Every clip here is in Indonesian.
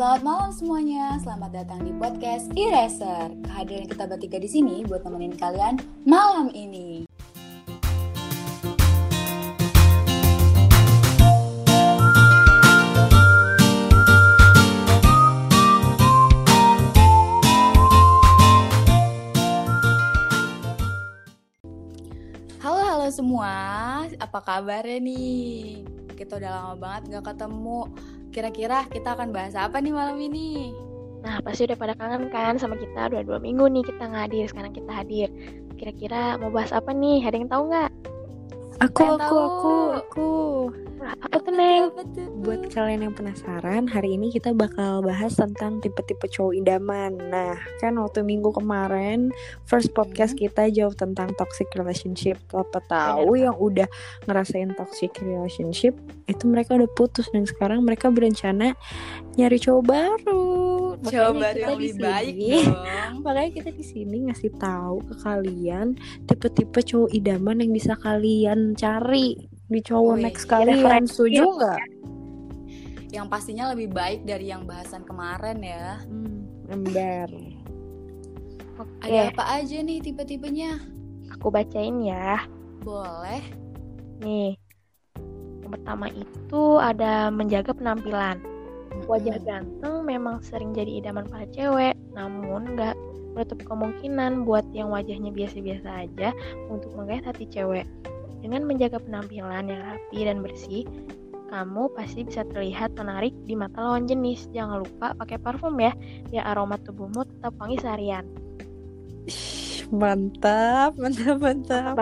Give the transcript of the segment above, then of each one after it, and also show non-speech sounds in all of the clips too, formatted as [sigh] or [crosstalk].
Selamat malam semuanya, selamat datang di podcast Eraser. Kehadiran kita bertiga di sini buat nemenin kalian malam ini. Halo halo semua, apa kabarnya nih? Kita udah lama banget gak ketemu. Kira-kira kita akan bahas apa nih malam ini? Nah, pasti udah pada kangen kan sama kita. Udah dua minggu nih kita nggak hadir. Sekarang kita hadir. Kira-kira mau bahas apa nih? Ada yang tahu nggak? Aku, aku, tahu. aku, aku. Apa tuh, Neng? Buat kalian yang penasaran, hari ini kita bakal bahas tentang tipe-tipe cowok idaman. Nah, kan waktu minggu kemarin, first podcast kita jawab tentang toxic relationship. Apa tahu Bener, yang udah ngerasain toxic relationship, itu mereka udah putus dan sekarang mereka berencana nyari cowok baru. Makanya Coba kita lebih baik sini- dong. [laughs] Makanya kita di sini ngasih tahu ke kalian tipe-tipe cowok idaman yang bisa kalian cari di cowok Wih, next kalian. referensi. Setuju nggak? Yang pastinya lebih baik dari yang bahasan kemarin ya. Hmm, ember. Oke, Ada apa aja nih tipe-tipenya? aku bacain ya. Boleh. Nih, yang pertama itu ada menjaga penampilan. Wajah ganteng memang sering jadi idaman para cewek, namun nggak menutup kemungkinan buat yang wajahnya biasa-biasa aja untuk menggait hati cewek. Dengan menjaga penampilan yang rapi dan bersih, kamu pasti bisa terlihat menarik di mata lawan jenis. Jangan lupa pakai parfum ya, biar aroma tubuhmu tetap wangi seharian. Ih, Mantap, mantap, mantap.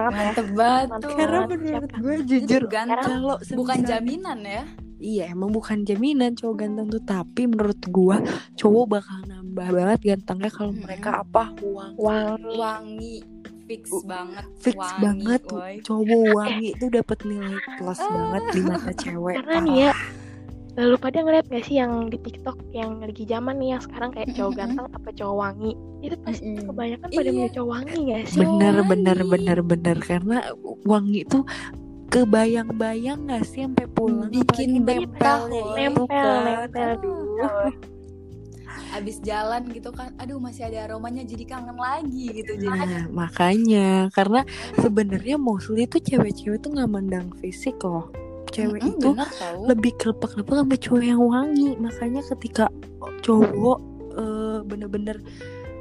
Banget tuh. Karena menurut gue jujur ganteng. kalau Bukan jaminan ya. Iya emang bukan jaminan cowok ganteng tuh tapi menurut gue cowok bakal nambah banget gantengnya kalau Mm-mm. mereka apa uang Wangi. Wangi fix Uh, banget. fix Wangi, banget [laughs] tuh woy. cowok wangi itu dapat nilai plus banget di mata cewek Karena nih ya, lalu pada ngeliat gak sih yang di TikTok yang lagi zaman nih yang sekarang kayak cowok ganteng apa cowok wangi? Itu pasti Mm-mm. kebanyakan pada Iya. milih cowok wangi gak sih? Bener bener wangi. bener bener karena wangi tuh kebayang-bayang gak sih sampai pulang Bikin apalagi betah, nempelnya woy. itu Nempel, kan. nempel. Aduh. [laughs] Abis jalan gitu kan, aduh masih ada aromanya jadi kangen lagi gitu. Jadi Nah, makanya karena sebenarnya mostly tuh cewek-cewek tuh nggak mandang fisik loh. Cewek Mm-mm, itu bener tau. lebih kelepek-kelepek sama cowok yang wangi. Makanya ketika cowok eh, bener-bener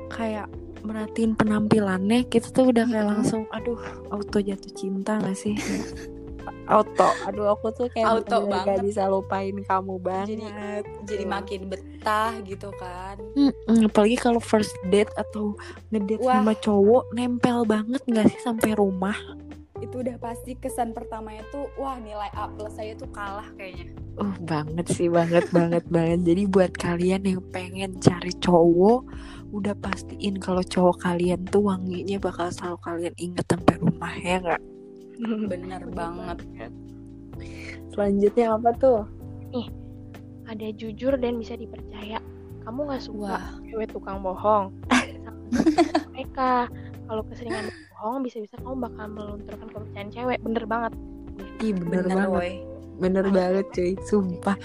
kayak merhatiin penampilannya, kita tuh udah kayak langsung, aduh, auto jatuh cinta gak sih? [laughs] auto, aduh aku tuh kayak Auto bener-bener banget. gak bisa lupain kamu banget. Jadi- Jadi makin betah gitu kan. Mm-mm, apalagi kalau first date atau ngedate Wah. sama cowok nempel banget gak sih sampai rumah? Itu udah pasti kesan pertamanya tuh, wah nilai A plus saya tuh kalah kayaknya. Uh banget sih banget [laughs] banget banget. Jadi buat kalian yang pengen cari cowok, udah pastiin kalau cowok kalian tuh wanginya bakal selalu kalian inget sampai rumah ya nggak? [laughs] Bener banget. Selanjutnya apa tuh? Ada jujur dan bisa dipercaya. Kamu gak suka Wah, cewek tukang bohong? [laughs] mereka kalau keseringan bohong bisa-bisa kamu bakal melunturkan kepercayaan cewek. Bener banget. Ih bener, bener banget, woy. bener banget cuy, sumpah.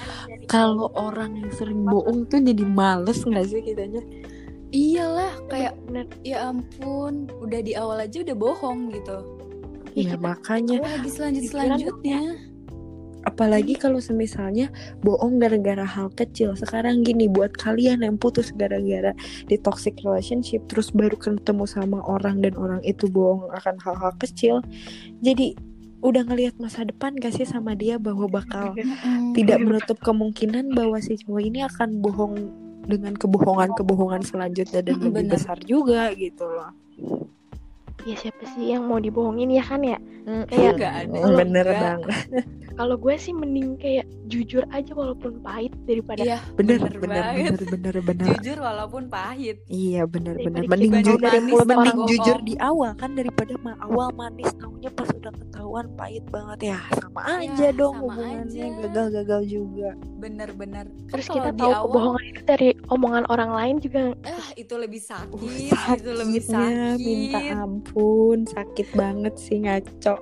Kalau orang yang sering bohong tuh jadi males nggak sih kitanya? Iyalah, kayak bener ya ampun, udah di awal aja udah bohong gitu. Iya makanya. Lagi selanjut Pikiran selanjutnya. Apalagi kalau semisalnya bohong gara-gara hal kecil. Sekarang gini buat kalian yang putus gara-gara di toxic relationship terus baru ketemu sama orang dan orang itu bohong akan hal-hal kecil. Jadi udah ngelihat masa depan gak sih sama dia bahwa bakal Mm-mm. [laughs] tidak menutup kemungkinan bahwa si cowok ini akan bohong dengan kebohongan-kebohongan selanjutnya dan lebih bener. besar juga gitu loh. Ya siapa sih yang mau dibohongin ya kan ya Kayak Kayak- nggak ada. bener banget. [laughs] kalau gue sih mending kayak jujur aja walaupun pahit daripada Iya, Bener bener bener bener bener bener. Jujur walaupun pahit. Iya bener bener. Daripada Mending kita jujur dari orang mending jujur di awal kan daripada ma awal manis taunya pas udah ketahuan pahit banget ya sama Ya, aja dong sama hubungannya aja. gagal-gagal juga Bener-bener. Kan terus kita di tahu awal, kebohongan itu dari omongan orang lain juga ah itu lebih sakit, Uh, itu lebih sakit. minta ampun sakit banget sih ngaco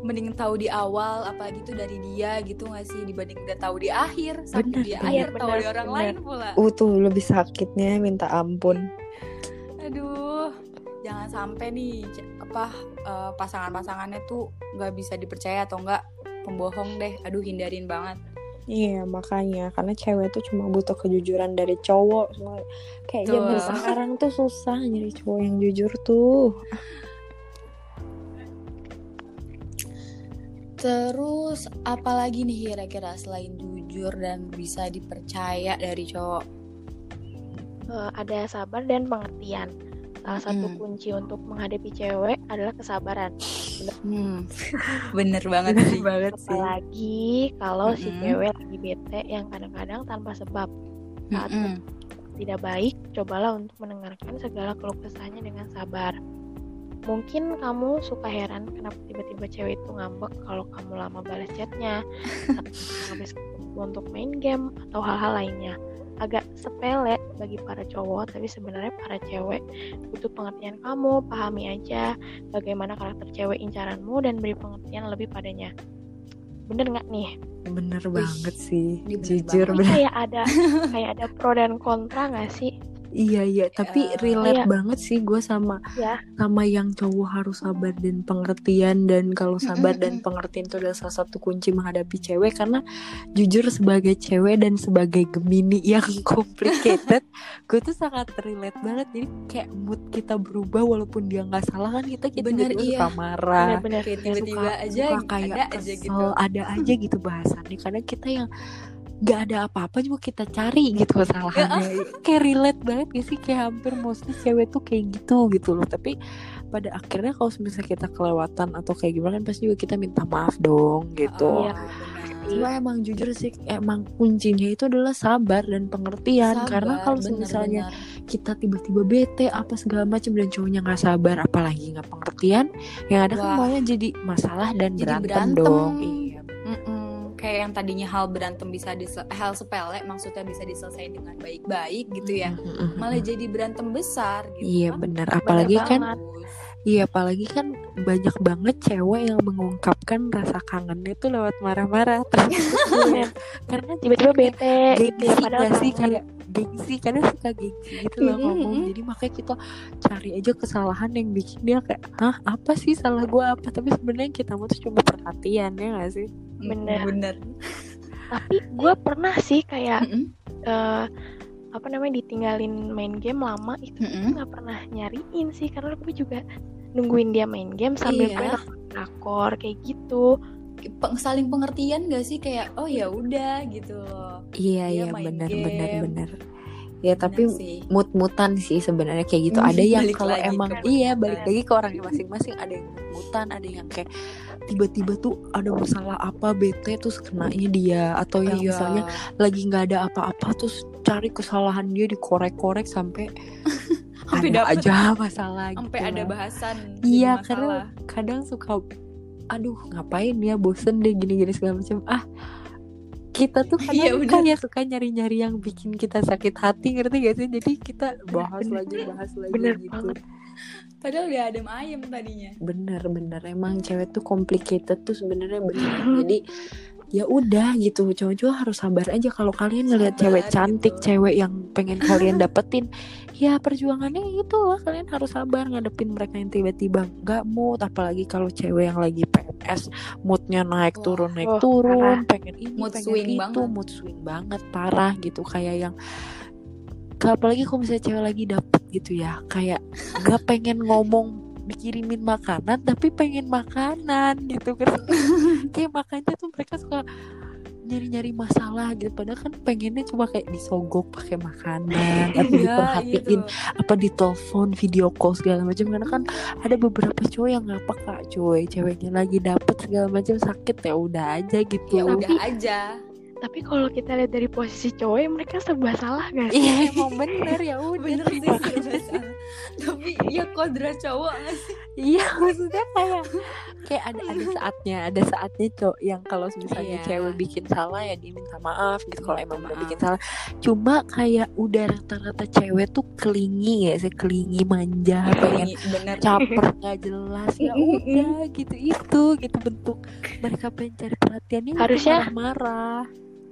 mending tahu di awal apalagi tuh dari dia gitu gak sih dibanding udah tahu di akhir Bener, di bener. akhir Iya, tahu bener, di orang bener. lain pula Uh tuh lebih sakitnya minta ampun. aduh jangan sampai nih apa eh, pasangan-pasangannya tuh nggak bisa dipercaya atau enggak pembohong deh aduh hindarin banget Iya makanya. Karena cewek tuh cuma butuh kejujuran dari cowok. Semua kayak zaman sekarang tuh susah nyari cowok yang jujur tuh. Terus apalagi nih kira-kira selain jujur dan bisa dipercaya dari cowok? Eh, ada sabar dan pengertian. Salah satu Mm. kunci untuk menghadapi cewek adalah kesabaran. hmm. [laughs] bener banget sih banget Apalagi kalau si Mm-mm. cewek lagi bete yang kadang-kadang tanpa sebab. Saat Mm-mm. tidak baik, cobalah untuk mendengarkan segala keluh kesahnya dengan sabar. Mungkin kamu suka heran kenapa tiba-tiba cewek itu ngambek kalau kamu lama balas chatnya, [laughs] habis untuk main game atau hal-hal lainnya. Agak sepele bagi para cowok, tapi sebenarnya para cewek butuh pengertian kamu, pahami aja bagaimana karakter cewek incaranmu dan beri pengertian lebih padanya. Bener nggak nih? bener banget sih bener jujur banget. bener. Kayak ada kayak ada pro dan kontra nggak sih? Iya iya tapi Ya. relate Iya. banget sih gue sama Ya. sama yang cowok harus sabar dan pengertian dan kalau sabar dan pengertian itu adalah salah satu kunci menghadapi cewek karena jujur sebagai cewek dan sebagai gemini yang [laughs] complicated gue tuh sangat relate banget jadi kayak mood kita berubah walaupun dia nggak salah kan kita kita Bener, iya. suka marah Bener-bener. kayak tiba-tiba suka, aja suka kayak ada kesel, aja gitu ada aja gitu bahasannya karena kita yang nggak ada apa-apa juga kita cari gitu kesalahannya kayak relate banget gak sih kayak hampir mostly cewek tuh kayak gitu gitu loh tapi pada akhirnya kalau misalnya kita kelewatan atau kayak gimana kan pasti juga kita minta maaf dong gitu Oh, Iya. Cuma emang jujur sih emang kuncinya itu adalah sabar dan pengertian Sabar, karena kalau misalnya bener. kita tiba-tiba bete apa segala macam dan cowoknya nggak sabar apalagi nggak pengertian yang ada kan maunya jadi masalah dan Jadi berantem, berantem. dong iya. Kayak yang tadinya hal berantem bisa disel- hal sepele maksudnya bisa diselesaikan dengan baik-baik gitu ya Mm-mm. malah jadi berantem besar gitu Iya kan. benar apalagi kan iya apalagi kan banyak banget cewek yang mengungkapkan rasa kangennya tuh lewat marah-marah. [laughs] Terus [laughs] karena tiba-tiba bete gitu gengsi ya padahal gak sih? kayak gengsi kadang suka gengsi gitu loh Mm-mm, ngomong jadi makanya kita cari aja kesalahan yang bikin dia kayak hah apa sih salah gua apa tapi sebenarnya kita mau tuh cuma perhatian ya gak sih Bener. bener tapi gue pernah sih kayak Mm-mm. eh, apa namanya ditinggalin main game lama itu Mm-mm. nggak pernah nyariin sih karena gue juga nungguin dia main game sambil Iya. gue nonton drakor kayak gitu saling pengertian gak sih kayak oh ya udah gitu loh iya iya benar benar benar ya tapi sih. mut-mutan sih sebenarnya kayak gitu. [laughs] Ada yang kalau emang iya balik lagi ke orangnya masing-masing. Ada yang mut-mutan, ada yang kayak tiba-tiba tuh ada masalah apa bete terus kenanya dia atau yang Iya. misalnya lagi nggak ada apa-apa terus cari kesalahan dia dikorek-korek sampai [laughs] Sampai ada dapet. aja masalah sampai gitu ada bahasan Iya karena kadang suka aduh ngapain ya bosen deh gini-gini segala macam ah kita tuh Iya, kadang bener. kayak suka nyari-nyari yang bikin kita sakit hati ngerti gak sih jadi kita bahas bener. lagi bahas lagi Bener gitu banget. padahal udah adem ayem tadinya bener bener emang cewek tuh complicated tuh sebenarnya bener [laughs] jadi ya udah gitu cowok-cowok harus sabar aja kalau kalian ngelihat cewek cantik gitu. cewek yang pengen kalian dapetin [laughs] ya perjuangannya itu lah kalian harus sabar ngadepin mereka yang tiba-tiba nggak mood apalagi kalau cewek yang lagi PMS moodnya naik Wah. turun naik turun parah. pengen ini Mood pengen swing itu banget. mood swing banget parah gitu kayak yang apalagi kalau misalnya cewek lagi dapet gitu ya kayak nggak pengen ngomong dikirimin makanan tapi pengen makanan gitu kan [laughs] kayak makanya tuh mereka suka nyari-nyari masalah gitu. Padahal kan pengennya cuma kayak disogok pakai makanan [laughs] atau Iya, diperhatiin gitu. apa ditelepon video call segala macam. Karena kan ada beberapa cowok yang nggak peka cuy. Ceweknya lagi dapet segala macam sakit ya udah aja gitu. Ya udah aja tapi kalau kita lihat dari posisi cowok ya mereka serba salah gak sih iya. Emang bener ya udah. Bener sih. serba salah. tapi ya kodrat cowok nggak sih? Iya maksudnya kayak kayak ada ada saatnya ada saatnya cok yang kalau misalnya Iya. cewek bikin salah ya dia minta maaf gitu. Kalau emang udah maaf. bikin salah. Cuma kayak udah rata-rata cewek tuh kelingi ya sih? Kelingi manja pengen bener. caper nggak jelas ya udah gitu itu gitu bentuk mereka pengen cari perhatiannya Harusnya- marah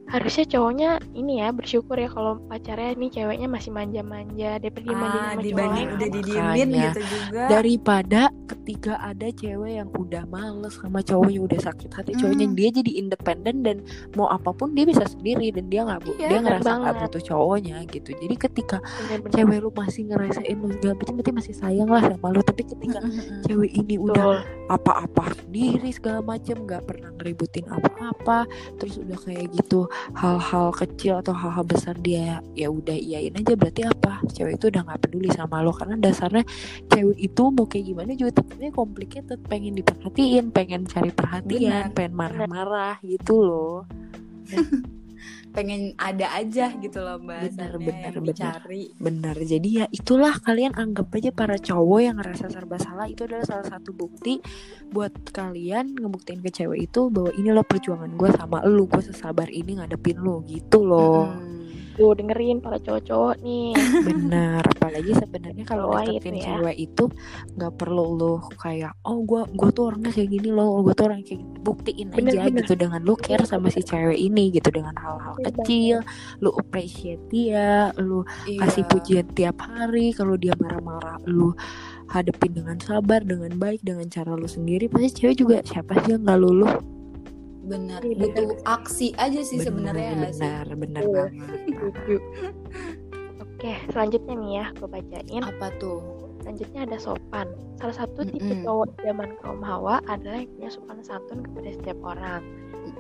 harusnya cowoknya ini ya bersyukur ya kalau pacarnya nih ceweknya masih manja-manja daripada dia manja ah, sama cowok dibanding lain udah didiemin gitu juga. Daripada ketika ada cewek yang udah males sama cowoknya udah sakit hati cowoknya Hmm. dia jadi independen dan mau apa pun dia bisa sendiri dan dia nggak Iya, dia bener ngerasa nggak butuh cowoknya gitu. Jadi ketika bener-bener cewek lu masih ngerasain lu segala macam berarti masih sayang lah sama lu. Tapi ketika Mm-mm. cewek ini udah Betul. apa-apa sendiri segala macem nggak pernah ngeributin apa-apa terus udah kayak gitu hal-hal kecil atau hal-hal besar dia ya udah iyain aja berarti apa cewek itu udah nggak peduli sama lo karena dasarnya cewek itu mau kayak gimana juga tetapnya complicated pengen diperhatiin pengen cari perhatian Benar. pengen marah-marah gitu loh [laughs] pengen ada aja gitu loh bahasanya bener, yang bener. dicari benar jadi ya itulah kalian anggap aja para cowok yang ngerasa serba salah itu adalah salah satu bukti buat kalian ngebuktiin ke cewek itu bahwa ini loh perjuangan gue sama lu gue sesabar ini ngadepin lu gitu loh Mm-mm. Tuh dengerin para cowok-cowok nih benar apalagi sebenarnya kalau Cowok deketin itu ya. cewek itu nggak perlu lu kayak oh gue gue tuh orangnya kayak gini loh gue tuh orang kayak gini. buktiin Bener, aja bener. gitu dengan lu care sama si cewek ini gitu dengan hal-hal Bener kecil lu appreciate dia lu Iya. kasih pujian tiap hari kalau dia marah-marah lu hadepin dengan sabar dengan baik dengan cara lu sendiri pasti cewek juga siapa sih yang nggak luluh bener Iya, butuh aksi aja sih sebenarnya ya benar benar Iya. banget. Oke, selanjutnya nih ya, gue bacain. apa tuh Selanjutnya ada sopan. Salah satu tipe Mm-mm. cowok zaman kaum hawa adalah yang punya sopan santun kepada setiap orang.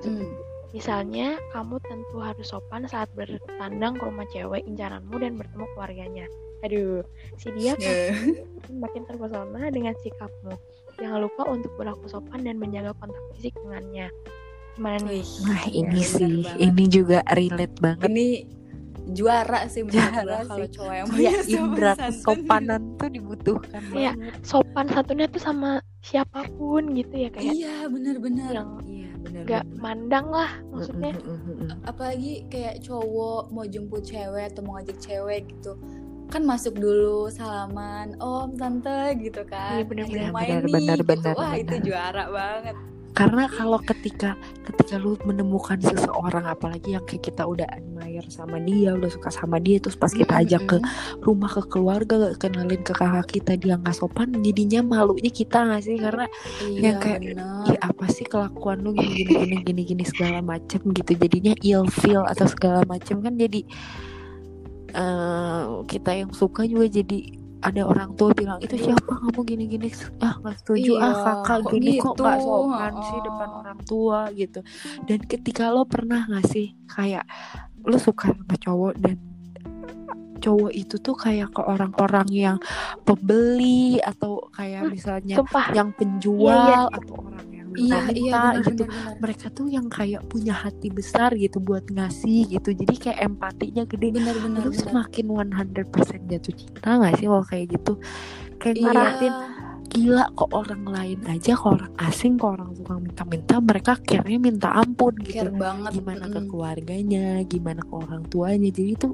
Mm-mm. Misalnya, kamu tentu harus sopan saat bertandang ke rumah cewek incaranmu dan bertemu keluarganya. Aduh, si dia Ya. pasti makin terpesona dengan sikapmu. Jangan lupa untuk berlaku sopan dan menjaga kontak fisik dengannya. Gimana nih? Nah iya, ini bener sih banget. ini juga relate banget ini juara sih menurut Juara kalau sih. cowok yang ya punya indra sopan santun. kesopanan tuh dibutuhkan Iya. banget Sopan santunnya tuh sama siapa pun gitu ya kayak iya bener-bener yang iya benar nggak mandang lah maksudnya. apalagi kayak cowok mau jemput cewek atau mau ngajak cewek gitu kan masuk dulu salaman om tante gitu kan Iya, bener-bener. Bener, bener, gitu. bener, wah itu bener. juara banget karena kalau ketika ketika lu menemukan seseorang apalagi yang kayak kita udah admire sama dia udah suka sama dia terus pas kita ajak ke rumah ke keluarga kenalin ke kakak kita dia nggak sopan jadinya malunya kita nggak sih? Karena iya yang kayak, ya apa sih kelakuan lu gini gini gini gini gini segala macem gitu. Jadinya ill feel atau segala macem kan jadi eh kita yang suka juga jadi ada orang tua bilang itu siapa kamu gini gini ah nggak setuju Iya, ah kakak kok gini kok nggak gitu? sopan sih Oh. depan orang tua gitu dan ketika lo pernah nggak sih kayak lo suka sama cowok dan cowok itu tuh kayak ke orang-orang yang pembeli atau kayak Hmm, misalnya Sumpah, yang penjual Iya, iya. atau orang yang iya minta iya bener, gitu. bener, bener. mereka tuh yang kayak punya hati besar gitu buat ngasih gitu. Jadi kayak empatinya gede. Bener bener lu bener. semakin 100% jatuh cinta gak sih kalau kayak gitu? Kayak Iya. gila kok orang lain aja kok orang asing kok orang tukang minta-minta mereka akhirnya minta ampun gitu. Care banget gimana ke keluarganya gimana ke orang tuanya. Jadi itu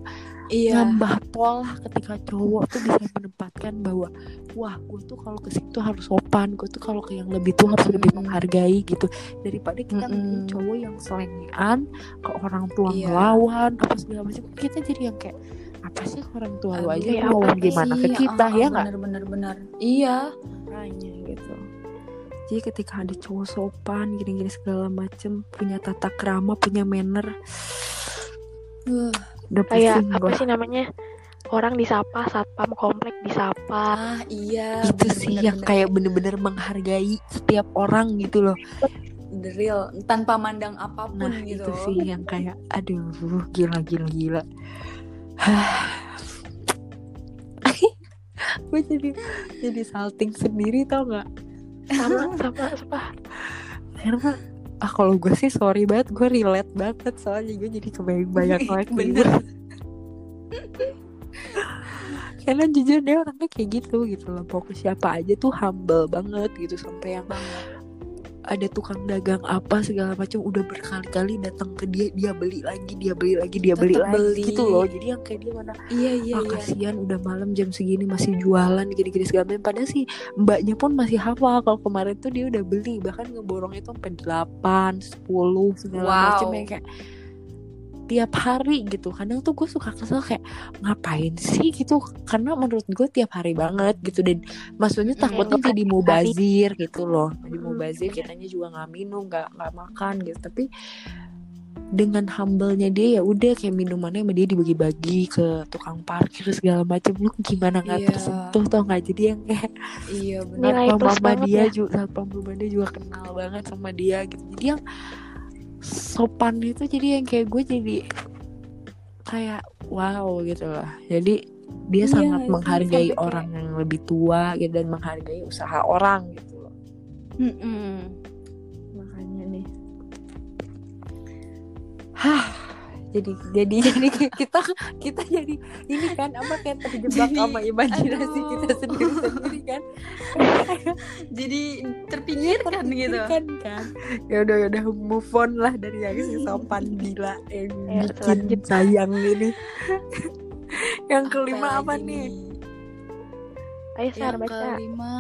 iya. nambah pola ketika cowok tuh bisa menempatkan bahwa wah gue tuh kalau ke situ harus sopan gue tuh kalau ke yang lebih tuh harus lebih menghargai gitu. Daripada kita Mm-mm. ngeliat cowok yang selengean ke orang tua Iya. ngelawan apa segala macam kita jadi yang kayak apa sih orang tua lu aja ya gimana ke sih? kita Ah, ya ah, nggak? bener bener bener iya. Makanya gitu. Jadi ketika ada cowok sopan gini-gini segala macem punya tata krama punya manner Wah, udah kayak apa sih namanya? Orang disapa, satpam komplek disapa. ah iya itu bener, sih bener, yang bener. kayak bener-bener menghargai setiap orang gitu loh The real tanpa mandang apa pun Nah gitu itu sih yang kayak aduh gila gila [sighs] gila. gue jadi jadi salting sendiri tau nggak? Sama, sama, sama. Karena ah kalau gue sih sorry banget gue relate banget soalnya gue jadi kebayang-bayang [laughs] lagi. bener [laughs] Karena jujur dia orangnya kayak gitu gitu loh. Pokoknya siapa aja tuh humble banget gitu. Sampai yang ada tukang dagang apa segala macam udah berkali-kali datang ke dia dia beli lagi dia beli lagi dia beli Tetep lagi. beli. gitu loh. Jadi yang kayak dia mana iya iya ah iya. kasihan udah malam jam segini masih jualan gini-gini segala macam. Padahal sih mbaknya pun masih hafal. Kalau kemarin tuh dia udah beli. Bahkan ngeborong itu sampai 8, 10 segala Wow. macam yang kayak tiap hari gitu. Kadang tuh gue suka kesel kayak ngapain sih? gitu. Karena menurut gue tiap hari banget gitu. Dan maksudnya Mm, takutnya tiap jadi hari. mubazir gitu loh. Jadi Mm, mubazir iya. kitanya juga nggak minum nggak nggak makan gitu. Tapi dengan humble-nya dia ya udah kayak minumannya sama dia dibagi-bagi ke tukang parkir segala macam lu gimana nggak Iya. tersentuh tau nggak? Jadi yang kayak iya benar Nilai satpam plus sama banget dia ya. juga satpam rumah dia juga kenal banget sama dia gitu. Jadi yang sopan itu jadi yang kayak gue jadi kayak wow gitu loh. Jadi dia Iya, sangat menghargai sampai kayak- orang yang lebih tua gitu dan menghargai usaha orang gitu loh. Mm-mm. makanya nih. Hah jadi jadi jadi [laughs] kita kita jadi ini kan apa kayak terjebak Jadi, sama imajinasi aduh. kita sendiri sendiri kan. [laughs] Jadi terpikirkan gitu. kan kan. Ya udah ya udah move on lah dari yang si sopan gila yang Ya, bikin lanjut. sayang ini. [laughs] Yang Apa kelima apa lagi? nih? Ayo Sar yang baca. kelima.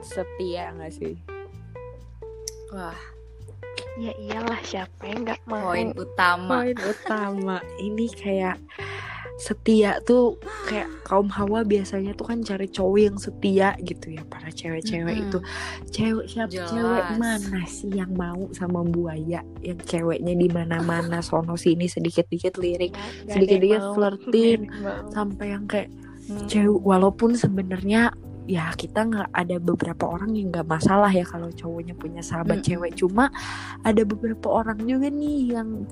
Setia gak sih? Wah Ya iyalah siapa yang nggak mau. poin utama poin utama ini kayak setia tuh kayak kaum hawa biasanya tuh kan cari cowok yang setia gitu ya para cewek-cewek Mm-mm. itu cewek siapa Jelas. cewek mana sih yang mau sama buaya yang ceweknya di mana-mana sono sini sedikit-dikit lirik sedikit-dikit flirting. Sampai yang kayak Hmm. cewek walaupun sebenarnya ya kita nggak ada beberapa orang yang nggak masalah ya kalau cowoknya punya sahabat Mm-mm. cewek. Cuma ada beberapa orang juga nih yang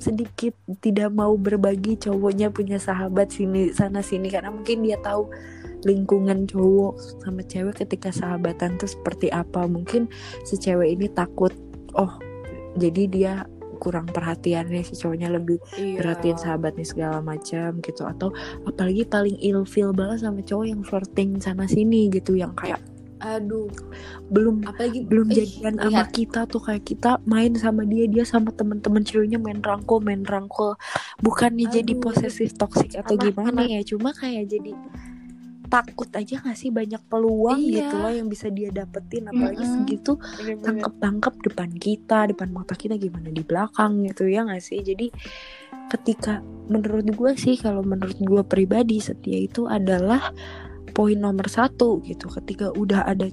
sedikit tidak mau berbagi cowoknya punya sahabat sini sana sini. Karena mungkin dia tahu lingkungan cowok sama cewek ketika sahabatan tuh seperti apa. Mungkin si cewek ini takut oh jadi dia kurang perhatiannya si cowoknya lebih iya. perhatiin sahabatnya segala macam gitu atau apalagi paling ilfeel banget sama cowok yang flirting sana sini gitu yang kayak aduh belum apalagi belum ih, jadian sama lihat. kita tuh kayak kita main sama dia dia sama temen-temen ceweknya main rangkul main rangkul bukannya jadi Aduh. posesif toksik atau Sama, gimana sama. ya cuma kayak jadi takut aja gak sih banyak peluang Iya. gitu loh yang bisa dia dapetin apalagi Mm-mm. segitu Bener-bener. tangkep-tangkep depan kita, depan mata kita gimana di belakang gitu ya nggak sih? Jadi ketika menurut gue sih kalau menurut gue pribadi setia itu adalah poin nomor satu gitu. Ketika udah ada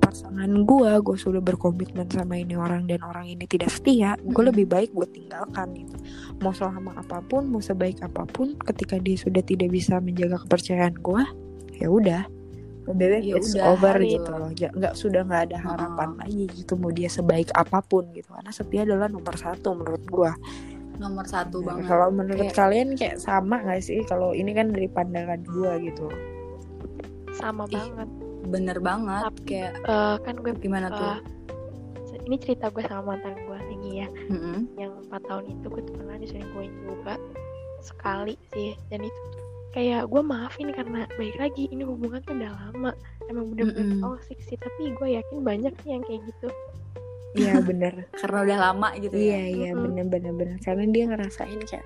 pasangan gue, gue sudah berkomitmen sama ini orang dan orang ini tidak setia, gue Mm-mm. lebih baik gue tinggalkan gitu. Mau selama apa pun, mau sebaik apa pun, ketika dia sudah tidak bisa menjaga kepercayaan gue, ya udah. Lebih Ya it's udah, over gitu. gitu loh. Nggak sudah nggak ada harapan Heeh. lagi gitu mau dia sebaik apa pun gitu. Karena setia adalah nomor satu menurut gue. nomor satu Nah, banget Kalau menurut Kayak- kalian kayak sama gak sih? Kalau ini kan dari pandangan gue gitu. sama Ih. banget. bener banget Tapi- kayak Eh, kan gue gimana tuh eh, ini cerita gue sama mantan gue lagi ya. Mm-mm. yang empat tahun itu gue tuh pernah diselingkuhin juga sekali sih dan itu tuh kayak gue maafin karena baik lagi ini hubungan tuh udah lama emang bener-bener Mm-mm. toxic sih tapi gue yakin banyak nih yang kayak gitu Iya bener. [laughs] karena udah lama gitu Iya ya iya Mm-mm. bener bener bener. Karena dia ngerasain kayak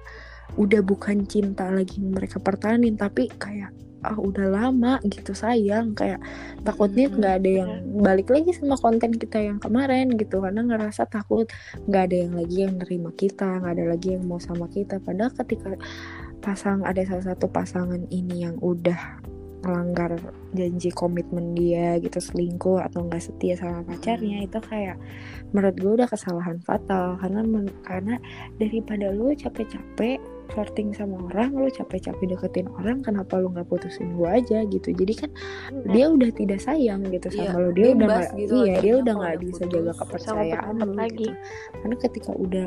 udah bukan cinta lagi yang mereka pertahanin tapi kayak ah udah lama gitu sayang kayak takutnya nggak ada yang balik lagi sama konten kita yang kemarin gitu karena ngerasa takut nggak ada yang lagi yang nerima kita nggak ada lagi yang mau sama kita padahal ketika pasang ada salah satu pasangan ini yang udah melanggar janji komitmen dia gitu selingkuh atau nggak setia sama pacarnya itu kayak menurut gue udah kesalahan fatal. Karena men- karena daripada lu capek-capek flirting sama orang lu capek-capek deketin orang kenapa lu nggak putusin gue aja gitu? Jadi kan dia udah tidak sayang gitu Iya, sama lu. Dia udah nggak gitu iya dia udah nggak bisa putus. jaga kepercayaan lu lagi. gitu. Karena ketika udah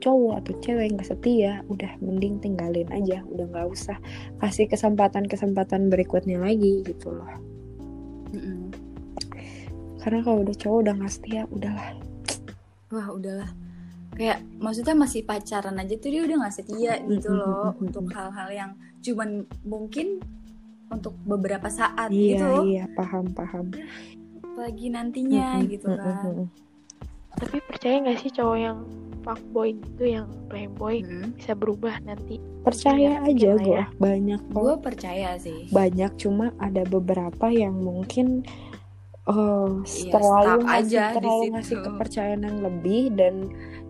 cowok atau cewek nggak setia udah mending tinggalin aja udah nggak usah kasih kesempatan kesempatan berikutnya lagi gitu loh. Mm-mm. karena kalau udah cowok udah nggak setia udahlah. Wah udahlah. Kayak maksudnya masih pacaran aja tuh dia udah nggak setia gitu loh mm-mm, untuk hal-hal yang cuman mungkin untuk beberapa saat iya gitu. iya paham paham. Apalagi nantinya Mm-mm, gitu kan. mm-mm. Tapi percaya nggak sih cowok yang fuckboy gitu, yang playboy Mm. bisa berubah nanti? percaya Iya, aja gue ya. banyak gue percaya sih banyak cuma ada beberapa yang mungkin Iya, terlalu stuck ngasih, aja terlalu ngasih kepercayaan yang lebih dan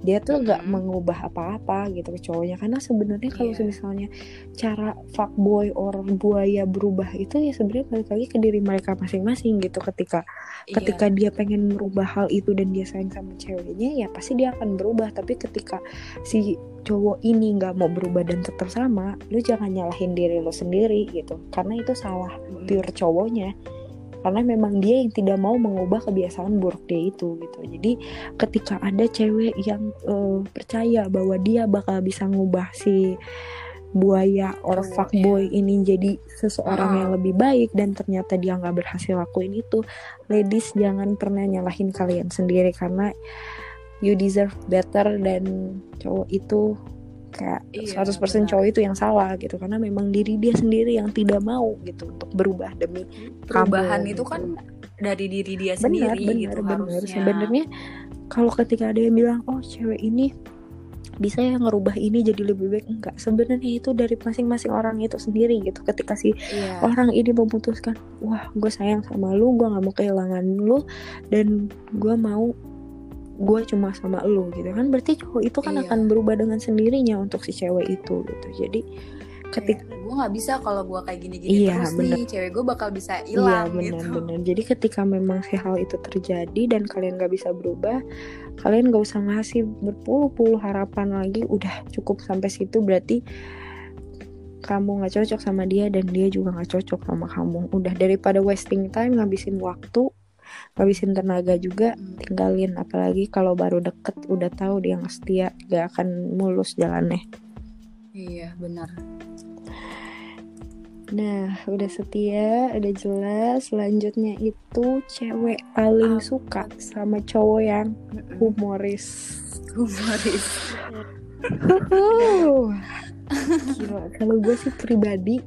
dia tuh nggak Mm-mm. mengubah apa-apa gitu ke cowoknya karena sebenarnya kalau Iya. misalnya cara fuckboy orang buaya berubah itu ya sebenarnya balik lagi ke diri mereka masing-masing gitu ketika Iya. ketika dia pengen merubah hal itu dan dia sayang sama ceweknya ya pasti dia akan berubah tapi ketika si cowok ini nggak mau berubah dan tetap sama lu jangan nyalahin diri lo sendiri gitu karena itu salah Mm. pure cowoknya karena memang dia yang tidak mau mengubah kebiasaan buruk dia itu gitu jadi ketika ada cewek yang eh, percaya bahwa dia bakal bisa ngubah si buaya or Cowok, fuckboy ini jadi seseorang Ah. yang lebih baik dan ternyata dia nggak berhasil lakuin itu ladies jangan pernah nyalahin kalian sendiri karena you deserve better dan cowok itu kayak Iya, 100% benar. cowok itu yang salah gitu. Karena memang diri dia sendiri yang tidak mau gitu untuk berubah demi perubahan kamu, itu gitu. kan dari diri dia benar sendiri benar gitu benar. harusnya. Sebenarnya kalau ketika ada yang bilang oh cewek ini bisa ya ngerubah ini jadi lebih baik. Enggak. Sebenarnya itu dari masing-masing orang itu sendiri gitu. Ketika si iya. orang ini memutuskan wah gue sayang sama lu gue nggak mau kehilangan lu dan gue mau gue cuma sama lu gitu kan berarti cowok itu kan Iya. akan berubah dengan sendirinya untuk si cewek itu gitu jadi ketika gue nggak bisa kalau gue kayak gini-gini Iya, terus bener. nih cewek gue bakal bisa Iya hilang gitu benar-benar. Jadi ketika memang si hal itu terjadi dan kalian gak bisa berubah, kalian gak usah ngasih berpuluh-puluh harapan lagi. Udah cukup sampai situ berarti kamu nggak cocok sama dia dan dia juga nggak cocok sama kamu. Udah daripada wasting time ngabisin waktu, ngabisin tenaga juga, Mm. tinggalin. Apalagi kalau baru deket, udah tahu dia nggak setia, gak akan mulus jalannya. iya benar Nah, udah setia, udah jelas. Selanjutnya itu cewek paling Apa? suka sama cowok yang humoris. humoris. [laughs] [laughs] Gila, kalau gue sih pribadi,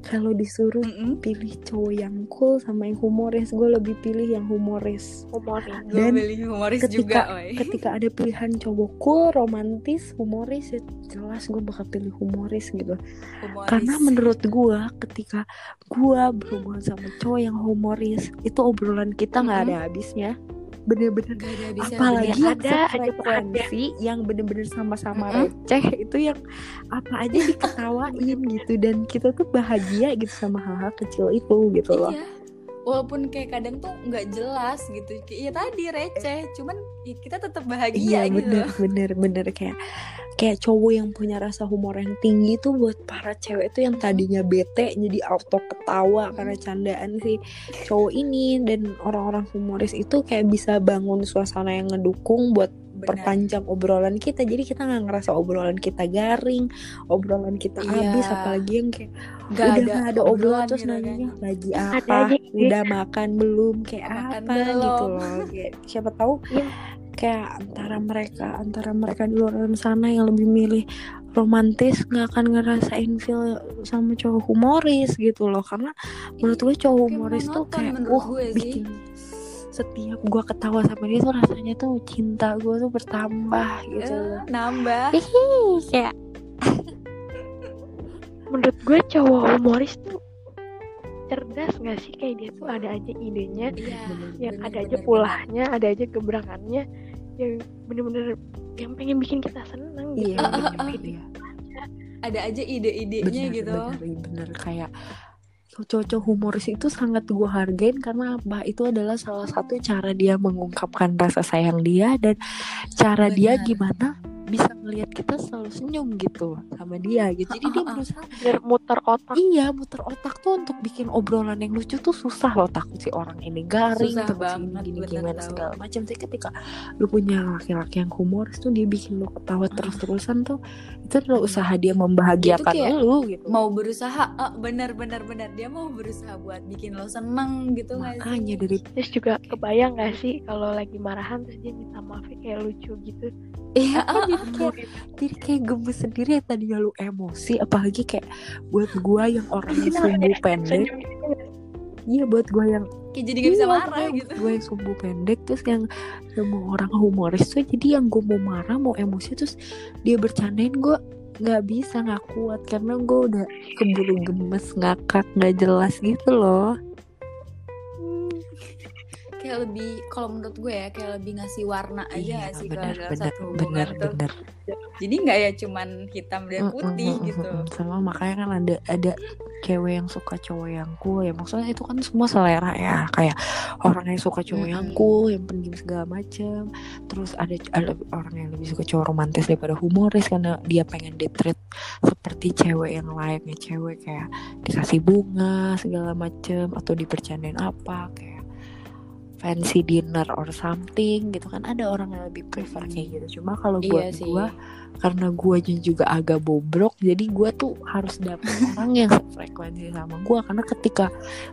kalau disuruh Mm-mm. pilih cowok yang cool sama yang humoris, gue lebih pilih yang humoris. Humoris. gue Dan beli humoris ketika- juga oi. Ketika ada pilihan cowok cool, romantis, humoris, ya jelas gue bakal pilih humoris gitu. humoris Karena menurut gua ketika gua berhubungan sama cowok yang humoris, itu obrolan kita nggak Mhm. ada habisnya. Bener-bener Gak ada bisa apalagi bener. Ada frekuensi yang bener-bener sama-sama Mhm. receh itu yang apa aja diketawain gitu dan kita tuh bahagia gitu sama hal-hal kecil itu gitu loh. Iya. Walaupun kayak kadang tuh nggak jelas gitu. Ya tadi receh, cuman ya kita tetap bahagia Iya gitu. bener bener bener kayak kayak cowok yang punya rasa humor yang tinggi tuh buat para cewek itu yang tadinya bete jadi auto ketawa karena candaan si cowok ini dan orang-orang humoris itu kayak bisa bangun suasana yang ngedukung buat Benar. perpanjang obrolan kita jadi kita nggak ngerasa obrolan kita garing obrolan kita Iya. habis apalagi yang kayak Nggak udah nggak ada obrolan terus gitu kan. nanya lagi Ada apa udah makan belum kayak Makan apa gitu belum. loh Kayak siapa tahu Iya. kayak antara mereka antara mereka di luar sana yang lebih milih romantis nggak akan ngerasain feel sama cowok humoris gitu loh karena menurut gue cowok humoris tuh kayak uh gue sih. Setiap gue ketawa sama dia tuh rasanya tuh cinta gue tuh bertambah gitu loh. nambah. Ih, kayak Menurut gue cowok humoris tuh cerdas gak sih kayak dia tuh ada aja idenya Iya. yang bener, ada aja bener, pulahnya ada aja gebrakannya yang bener-bener yang pengen bikin kita seneng gitu iya, yang ah, bikin iya. Ada aja ide-idenya gitu. bener, bener kayak cowok humoris itu sangat gue hargain karena apa itu adalah salah satu cara dia mengungkapkan rasa sayang dia dan cara dia Benar. gimana bisa ngelihat kita selalu senyum gitu sama dia gitu. Jadi dia berusaha bener muter otak. Iya muter otak tuh untuk bikin obrolan yang lucu tuh susah loh takut si orang ini garing Susah takut si banget, gini gimana segala macam. Tapi ketika lu punya laki-laki yang humoris tuh dia bikin lu ketawa terus-terusan tuh itu adalah usaha dia membahagiakan kayak lu gitu. Mau berusaha, ah, bener bener bener. Dia mau berusaha buat bikin lo seneng gitu sih? makanya dari terus juga kebayang gak sih kalau lagi marahan terus dia minta maaf kayak lucu gitu Iya Ah, kan jadi kayak jadi kayak gemes sendiri yang tadinya lu emosi apalagi kayak buat gua yang orangnya sumbu pendek. Senyum gitu nggak? iya buat gue yang kayak jadi nggak bisa Iya, marah gitu. gue yang sumbu pendek terus yang semua orang humoris tuh jadi yang gue mau marah mau emosi terus dia bercandain gue nggak bisa nggak kuat karena gue udah keburu gemes ngakak nggak jelas gitu loh kayak lebih kalau menurut gue ya kayak lebih ngasih warna aja iya sih bener kalau dalam bener satu hubungan bener tuh bener jadi nggak ya cuman hitam dan Mm, putih mm, mm, gitu? mm, mm. sama makanya kan ada ada cewek yang suka cowok yang cool ya. Maksudnya itu kan semua selera ya. Kayak orang yang suka cowok yang Mm-mm. cool yang pendiam segala macem. Terus ada, ada orang yang lebih suka cowok romantis daripada humoris karena dia pengen ditreat seperti cewek yang lainnya. Cewek kayak dikasih bunga segala macem atau dipercandain apa kayak fancy dinner or something gitu kan. Ada orang yang lebih prefer kayak gitu. Cuma kalau buat iya gue karena guanya juga agak bobrok jadi gua tuh harus dapet [laughs] orang yang sefrekuensi sama gua. Karena ketika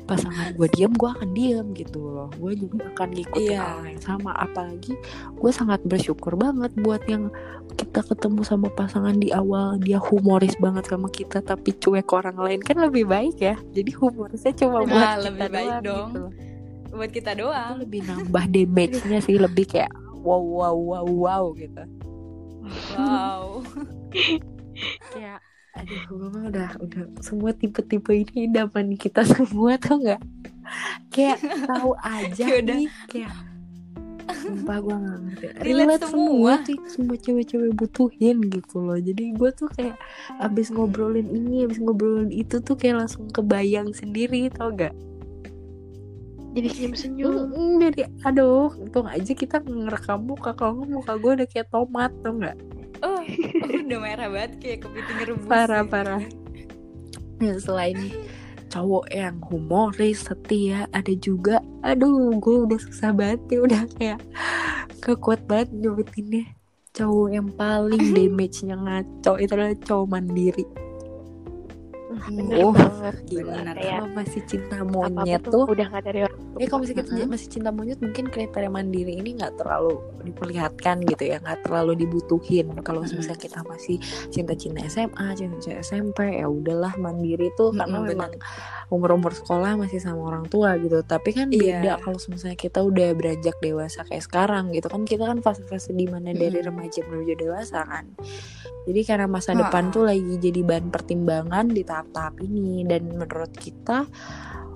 pasangan gua diem gua akan diem gitu loh. Gue juga akan ngikutin Iya. orang yang sama. Apalagi gue sangat bersyukur banget buat yang kita ketemu sama pasangan di awal. Dia humoris banget sama kita tapi cuek orang lain kan lebih baik ya. Jadi humorisnya cuma Nah, buat lebih kita baik doang dong. gitu loh. Buat kita itu doang lebih nambah damage-nya sih lebih kayak wow wow wow wow gitu. Wow. [laughs] Kayak aduh gue mah udah udah semua tipe-tipe ini idaman kita semua tuh nggak? Kayak tahu aja [laughs] Kayak nih kayak Sumpah gue gak ngerti. Relate semua. tuh Semua cewek-cewek butuhin gitu loh. Jadi gue tuh kayak Abis ngobrolin ini Abis ngobrolin itu tuh Kayak langsung kebayang sendiri Tau gak? Jadi senyum-senyum. Mm, Jadi aduh Untung aja kita ngerekam muka Kalau nggak muka gue udah kayak tomat Tau gak? oh, oh, udah merah banget kayak kepiting rebus Parah, ya. parah. Ya, selain cowok yang humoris setia ada juga aduh gue udah susah banget ya udah kayak kekuat banget nyebutinnya cowok yang paling [laughs] damage-nya ngaco itu adalah cowok mandiri Bener Oh, banget. Kayak kalau masih cinta monyet tuh tuh udah nggak dari orang tua. Ya kalau masih kita Mm-mm. masih cinta monyet mungkin kriteria mandiri ini nggak terlalu diperlihatkan gitu ya nggak terlalu dibutuhin kalau Mm-mm. misalnya kita masih cinta-cinta SMA cinta-cinta SMP ya udahlah mandiri tuh karena Mm-mm, memang umur-umur sekolah masih sama orang tua gitu tapi kan Iya. beda kalau misalnya kita udah beranjak dewasa kayak sekarang gitu kan kita kan fase-fase di mana dari Mm-mm. remaja menuju dewasa kan jadi karena masa Ha-ha. depan tuh lagi jadi bahan pertimbangan di tahap-tahap ini. Dan menurut kita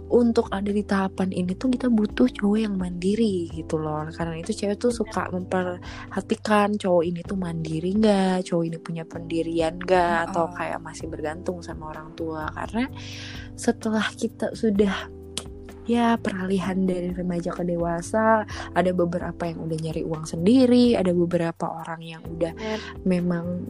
untuk ada di tahapan ini tuh kita butuh cowok yang mandiri gitu loh. Karena itu cewek tuh suka memperhatikan cowok ini tuh mandiri nggak? Cowok ini punya pendirian nggak? Atau kayak masih bergantung sama orang tua? Karena setelah kita sudah ya peralihan dari remaja ke dewasa ada beberapa yang udah nyari uang sendiri ada beberapa orang yang udah memang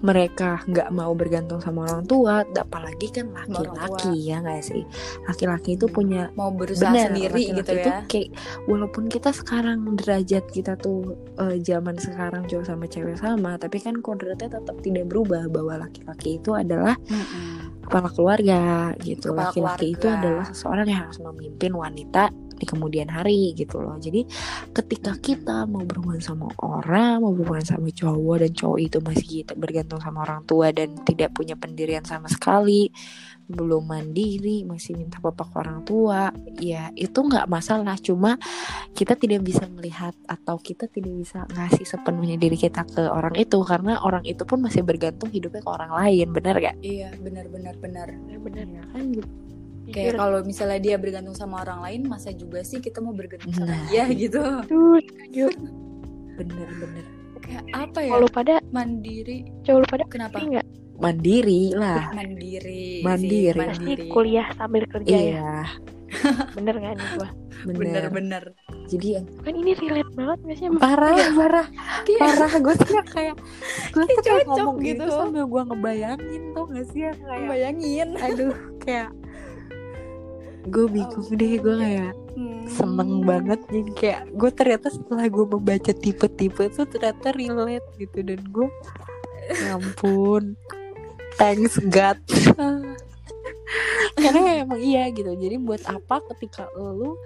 mereka nggak mau bergantung sama orang tua apalagi kan laki-laki ya nggak sih laki-laki itu Hmm. punya mau berusaha benar sendiri laki-laki gitu itu ya kayak walaupun kita sekarang derajat kita tuh eh, zaman sekarang cowok sama cewek sama tapi kan kodratnya tetap tidak berubah bahwa laki-laki itu adalah Mm-mm. kepala keluarga gitu laki-laki itu adalah seseorang yang harus memimpin wanita di kemudian hari gitu loh jadi ketika kita mau berhubungan sama orang mau berhubungan sama cowok dan cowok itu masih bergantung sama orang tua dan tidak punya pendirian sama sekali belum mandiri masih minta papa ke orang tua ya itu nggak masalah cuma kita tidak bisa melihat atau kita tidak bisa ngasih sepenuhnya diri kita ke orang itu karena orang itu pun masih bergantung hidupnya ke orang lain benar gak? iya benar benar benar Bener-bener. Ya kan gitu. Kayak Jujur. kalau misalnya dia bergantung sama orang lain masa juga sih kita mau bergantung sama Nah. dia gitu Aduh, setuju. bener-bener kayak apa ya Kalau pada, mandiri cowok lu pada kenapa pasti nggak? mandiri lah mandiri sih, Mandiri. Pasti mandiri kuliah sambil kerja ya. iya [laughs] Bener nggak nih gua? bener. bener-bener jadi yang Kan ini relate banget nggak sih? sama- parah parah Kayak- parah gue tuh kayak gue tuh kayak ngomong gitu gitu. sambil gue ngebayangin tuh gak sih yang kayak bayangin aduh kayak gue bingung deh gue kayak Hmm. seneng banget jadi kayak gue ternyata setelah gue membaca tipe-tipe tuh ternyata relate gitu. Dan gue ya ampun. Thanks God. Karena [laughs] emang iya gitu. Jadi buat apa ketika lu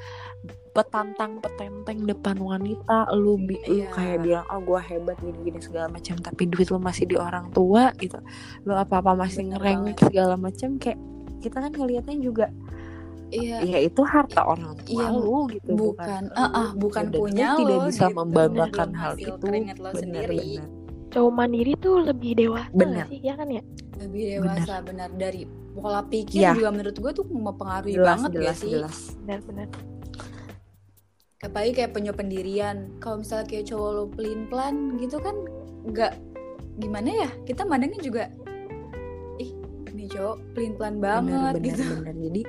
petantang petenteng depan wanita lu, bi- lu Iya. kayak bilang oh gue hebat gini-gini segala macam tapi duit lu masih di orang tua gitu. Lu apa-apa masih Bener ngerengek segala macam kayak kita kan ngelihatnya juga iya. Ya itu harta orang tua Iya, lu gitu bukan lu. ah, ah, bukan Dan lu punya tidak lo, bisa gitu. membanggakan Belum hal itu. benar sendiri. benar cowok mandiri tuh lebih dewasa Bener. sih? Ya kan ya? Lebih dewasa benar dari pola pikir Iya. juga menurut gue tuh mempengaruhi jelas banget jelas gak sih? jelas. Benar-benar apalagi kayak punya pendirian. Kalau misalnya kayak cowok lo pelin pelan gitu kan nggak gimana ya? Kita mandangnya juga ini cowok pelin pelan banget benar, benar, gitu benar. Jadi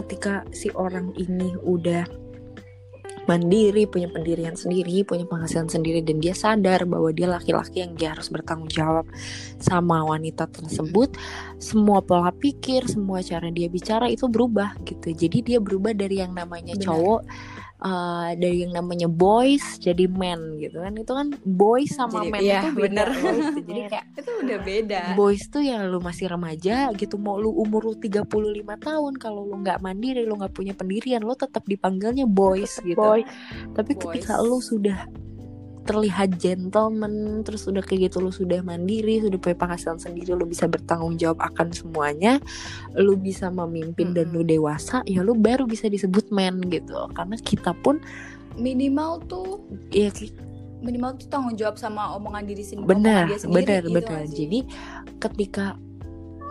ketika si orang ini udah mandiri, punya pendirian sendiri, punya penghasilan sendiri dan dia sadar bahwa dia laki-laki yang dia harus bertanggung jawab sama wanita tersebut, semua pola pikir, semua cara dia bicara itu berubah gitu. Jadi dia berubah dari yang namanya Benar. cowok uh, dari yang namanya boys jadi man gitu kan. Itu kan boys sama Jadi- man iya, itu beda loh, gitu. Jadi kayak itu udah beda boys tuh ya lu masih remaja gitu mau lu umur lu 35 tahun kalau lu nggak mandiri lu nggak punya pendirian lu tetap dipanggilnya boys gitu boy tapi Boys. ketika lu sudah terlihat gentleman terus udah kayak gitu lu sudah mandiri sudah punya penghasilan sendiri lu bisa bertanggung jawab akan semuanya lu bisa memimpin dan lu dewasa ya lu baru bisa disebut man gitu. Karena kita pun minimal tuh ya minimal tuh tanggung jawab sama omongan diri sendiri benar benar gitu benar. sih? jadi ketika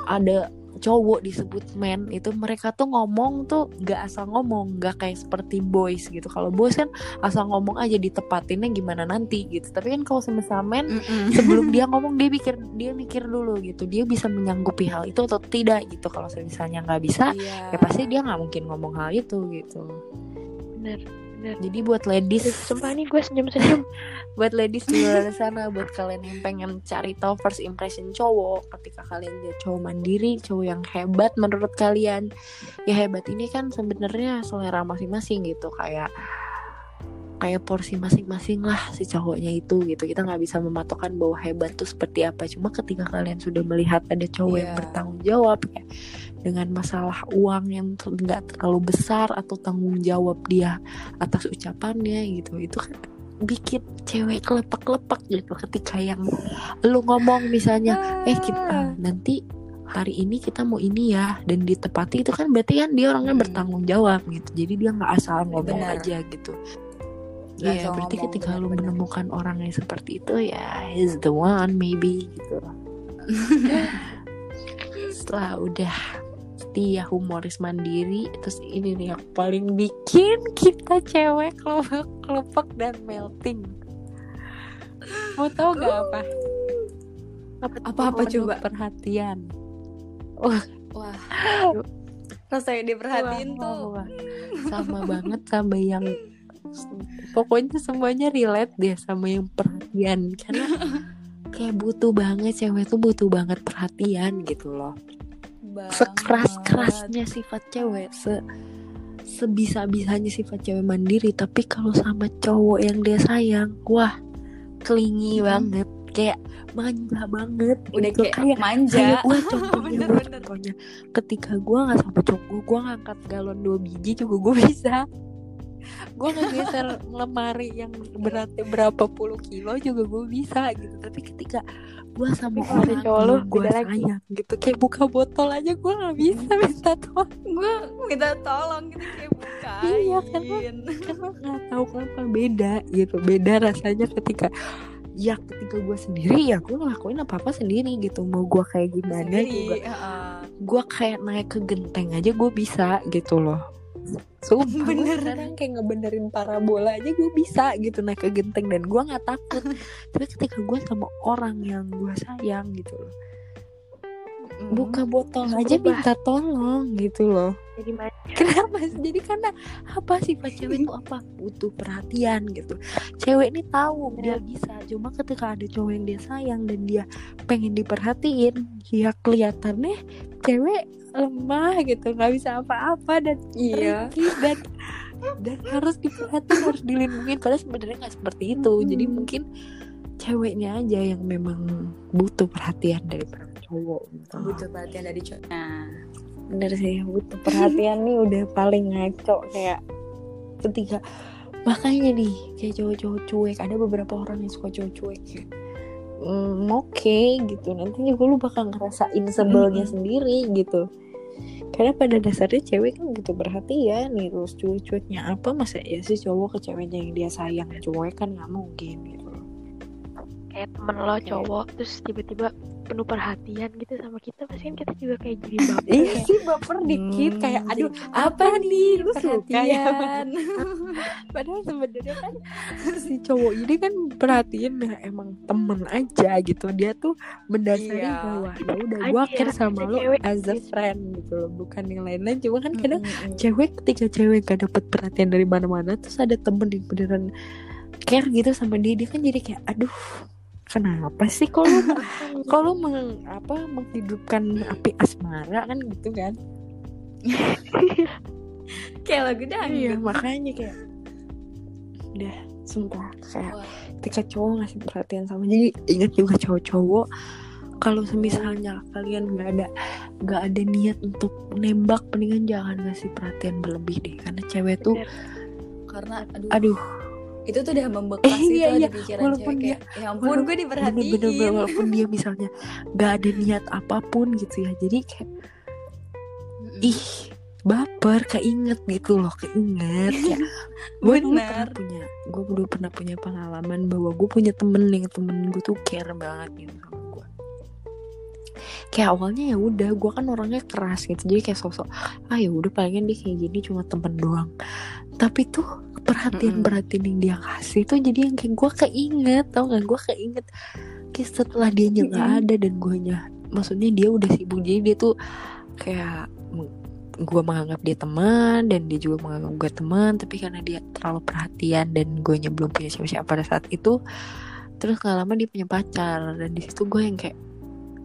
ada cowok disebut man itu mereka tuh ngomong tuh gak asal ngomong gak kayak seperti boys gitu. Kalau boys kan asal ngomong aja ditepatinnya gimana nanti gitu. Tapi kan kalau semisal man Mm-mm. sebelum dia [laughs] ngomong dia mikir dia mikir dulu gitu. Dia bisa menyanggupi hal itu atau tidak gitu. Kalau misalnya nggak bisa Iya. ya pasti dia nggak mungkin ngomong hal itu gitu benar jadi buat ladies sumpah nih gue senyum-senyum. [laughs] Buat ladies di luar sana buat kalian yang pengen cari tahu first impression cowok ketika kalian dia cowok mandiri cowok yang hebat menurut kalian. Ya hebat ini kan sebenarnya selera masing-masing gitu kayak kayak porsi masing-masing lah si cowoknya itu gitu. Kita nggak bisa mematokkan bahwa hebat tuh seperti apa. Cuma ketika kalian sudah melihat ada cowok yang Iya. bertanggung jawab kayak dengan masalah uang yang nggak terlalu besar atau tanggung jawab dia atas ucapannya gitu itu kan bikin cewek kelepak-kelepak gitu ketika yang lu ngomong misalnya eh kita ah, nanti hari ini kita mau ini ya dan ditepati itu kan berarti kan dia orangnya Hmm. bertanggung jawab gitu jadi dia nggak asal ngomong Benar. aja gitu Iya, asal berarti ngomong, ketika lu benar-benar. menemukan orang yang seperti itu ya he's the one maybe gitu. [laughs] Setelah udah setia humoris mandiri terus ini nih yang paling bikin kita cewek kelopak kelopak dan melting. Mau tahu gak apa? Apa-apa Penuh coba? Perhatian. wah rasanya diperhatiin Wah, tuh wah, wah. sama banget sama yang pokoknya semuanya relate deh sama yang perhatian karena kayak butuh banget cewek tuh butuh banget perhatian gitu loh sekeras kerasnya sifat cewek se sebisa bisanya sifat cewek mandiri tapi kalau sama cowok yang dia sayang wah klingi Hmm. banget kayak manja banget udah gitu. kayak, manja kayak gue [laughs] contohnya Bener, bener. contohnya ketika gue nggak sama cowok gue gue ngangkat galon dua biji juga gue bisa gue ngegeser lemari yang beratnya berapa puluh kilo juga gue bisa gitu. Tapi ketika gue sama orang cowok lu, gue sayang gitu kayak buka botol aja gue nggak bisa minta tolong. Gue minta tolong gitu kayak bukain. Iya, karena- karena nggak tahu kenapa beda gitu. Beda rasanya ketika ya ketika gue sendiri ya gue ngelakuin apa apa sendiri gitu. Mau gue kayak gimana juga. sendiri heeh. gue kayak naik ke genteng aja gue bisa gitu loh Sumpah. [laughs] Bener. sekarang kayak ngebenerin parabola aja gue bisa gitu. Naik ke genteng dan gue nggak takut. [laughs] Tapi ketika gue sama orang yang gue sayang gitu loh Mm. buka botol Langsung aja berubah. minta tolong gitu loh. Jadi manja [laughs] kenapa sih? jadi karena apa sifat cewek itu apa? Butuh perhatian gitu. Cewek ini tahu dia bisa. Cuma ketika ada cowok yang dia sayang dan dia pengen diperhatiin ya kelihatannya cewek lemah gitu. Nggak bisa apa-apa dan iya. dan dan harus diperhatiin harus dilindungi. Padahal sebenarnya nggak seperti itu. Jadi Hmm. mungkin ceweknya aja yang memang butuh perhatian dari cowok gitu. butuh perhatian dari cowok nah bener sih butuh perhatian nih udah paling ngaco kayak ketika makanya nih kayak cowok-cowok cuek ada beberapa orang yang suka cowok cuek ya. Hmm, oke gitu nanti juga lu bakal ngerasain sebelnya Mm. sendiri gitu karena pada dasarnya cewek kan gitu perhatian nih terus cuek-cueknya apa masa ya sih cowok ke ceweknya yang dia sayang cowok kan nggak mungkin gitu kayak temen lo cowok terus tiba-tiba penuh perhatian gitu sama kita pasti kan kita juga kayak jadi [laughs] baper iya kayak, sih baper dikit Hmm, kayak aduh apa nih lu suka ya [laughs] [laughs] padahal sebenarnya kan si cowok ini kan perhatian nah emang temen aja gitu dia tuh mendasari Iya. bahwa ya udah gue care sama cewek as a gitu. friend gitu loh bukan yang lain-lain cuma kan kadang Mm-mm. cewek ketika cewek gak dapet perhatian dari mana-mana terus ada temen yang beneran care gitu sama dia dia kan jadi kayak aduh kenapa sih kalau [laughs] kalau meng, apa menghidupkan api asmara kan gitu kan? [laughs] Kayak lagu iya dangdut makanya kayak udah sumpah kayak Wah. ketika cowok ngasih perhatian sama jadi ingat juga cowok-cowok kalau semisalnya kalian nggak ada nggak ada niat untuk nembak mendingan jangan ngasih perhatian berlebih deh karena cewek tuh karena aduh, aduh itu tuh udah membekas Eh, iya, di iya. pikiran Walaupun cewek dia- kayak ya ampun gue diperhatiin. bener-bener walaupun dia misalnya nggak ada niat apa pun gitu ya. Jadi kayak ih baper keinget gitu loh keinget. Kayak [laughs] gue dulu Bener. pernah punya gue dulu pernah punya pengalaman bahwa gue punya temen yang temen gue tuh care banget gitu sama gue kayak awalnya ya udah gue kan orangnya keras gitu. Jadi kayak sosok ah ya udah palingan dia kayak gini cuma temen doang tapi tuh perhatian perhatian yang dia kasih tuh jadi yang kayak gue keinget tau gak gue keinget kayak setelah dia nggak Mm-mm. ada dan gue maksudnya dia udah sibuk jadi dia tuh kayak gue menganggap dia teman dan dia juga menganggap gue teman tapi karena dia terlalu perhatian dan gue belum punya siapa-siapa pada saat itu terus nggak lama dia punya pacar dan di situ gue yang kayak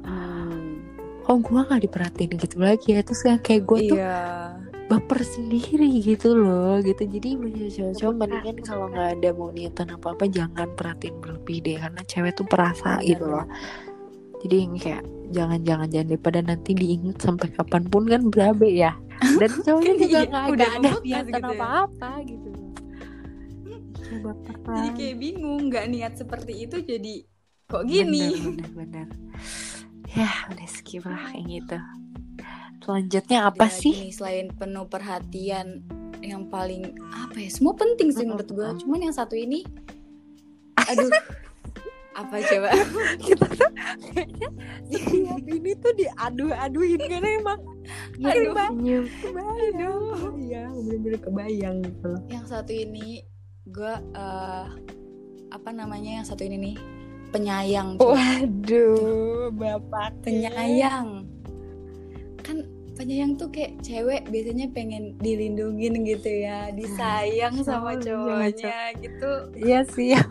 Hmm. oh gue nggak diperhatiin gitu lagi ya terus kayak gue tuh iya baper sendiri gitu loh gitu. Jadi punya cowok-cowok mendingan kalau nggak ada mau niatan apa apa jangan perhatiin berlebih deh. Karena cewek tuh perasa Benar, gitu loh. Jadi yang kayak jangan-jangan jangan daripada nanti diinget sampai kapan pun kan berabe ya. Dan [laughs] cowoknya juga Iya, nggak udah ada niatan gitu ya. apa-apa gitu. Kayak baperan. jadi kayak bingung nggak niat seperti itu jadi kok gini? Bener, bener, bener. ya udah skip lah kayak gitu selanjutnya apa Ada sih? lagi nih, selain penuh perhatian yang paling apa ya semua penting sih menurut gue cuman yang satu ini [laughs] aduh apa coba? Kita tuh kayaknya setiap ini tuh diadu-aduin karena emang. Aduh. kebayang. Kebayang bener-bener kebayang gitu loh. Yang satu ini gue eh, apa namanya yang satu ini nih? Penyayang Oh, waduh bapak penyayang penyayang tuh kayak cewek biasanya pengen dilindungin gitu ya disayang sama Oh, iya, cowoknya gitu. Iya sih. [laughs]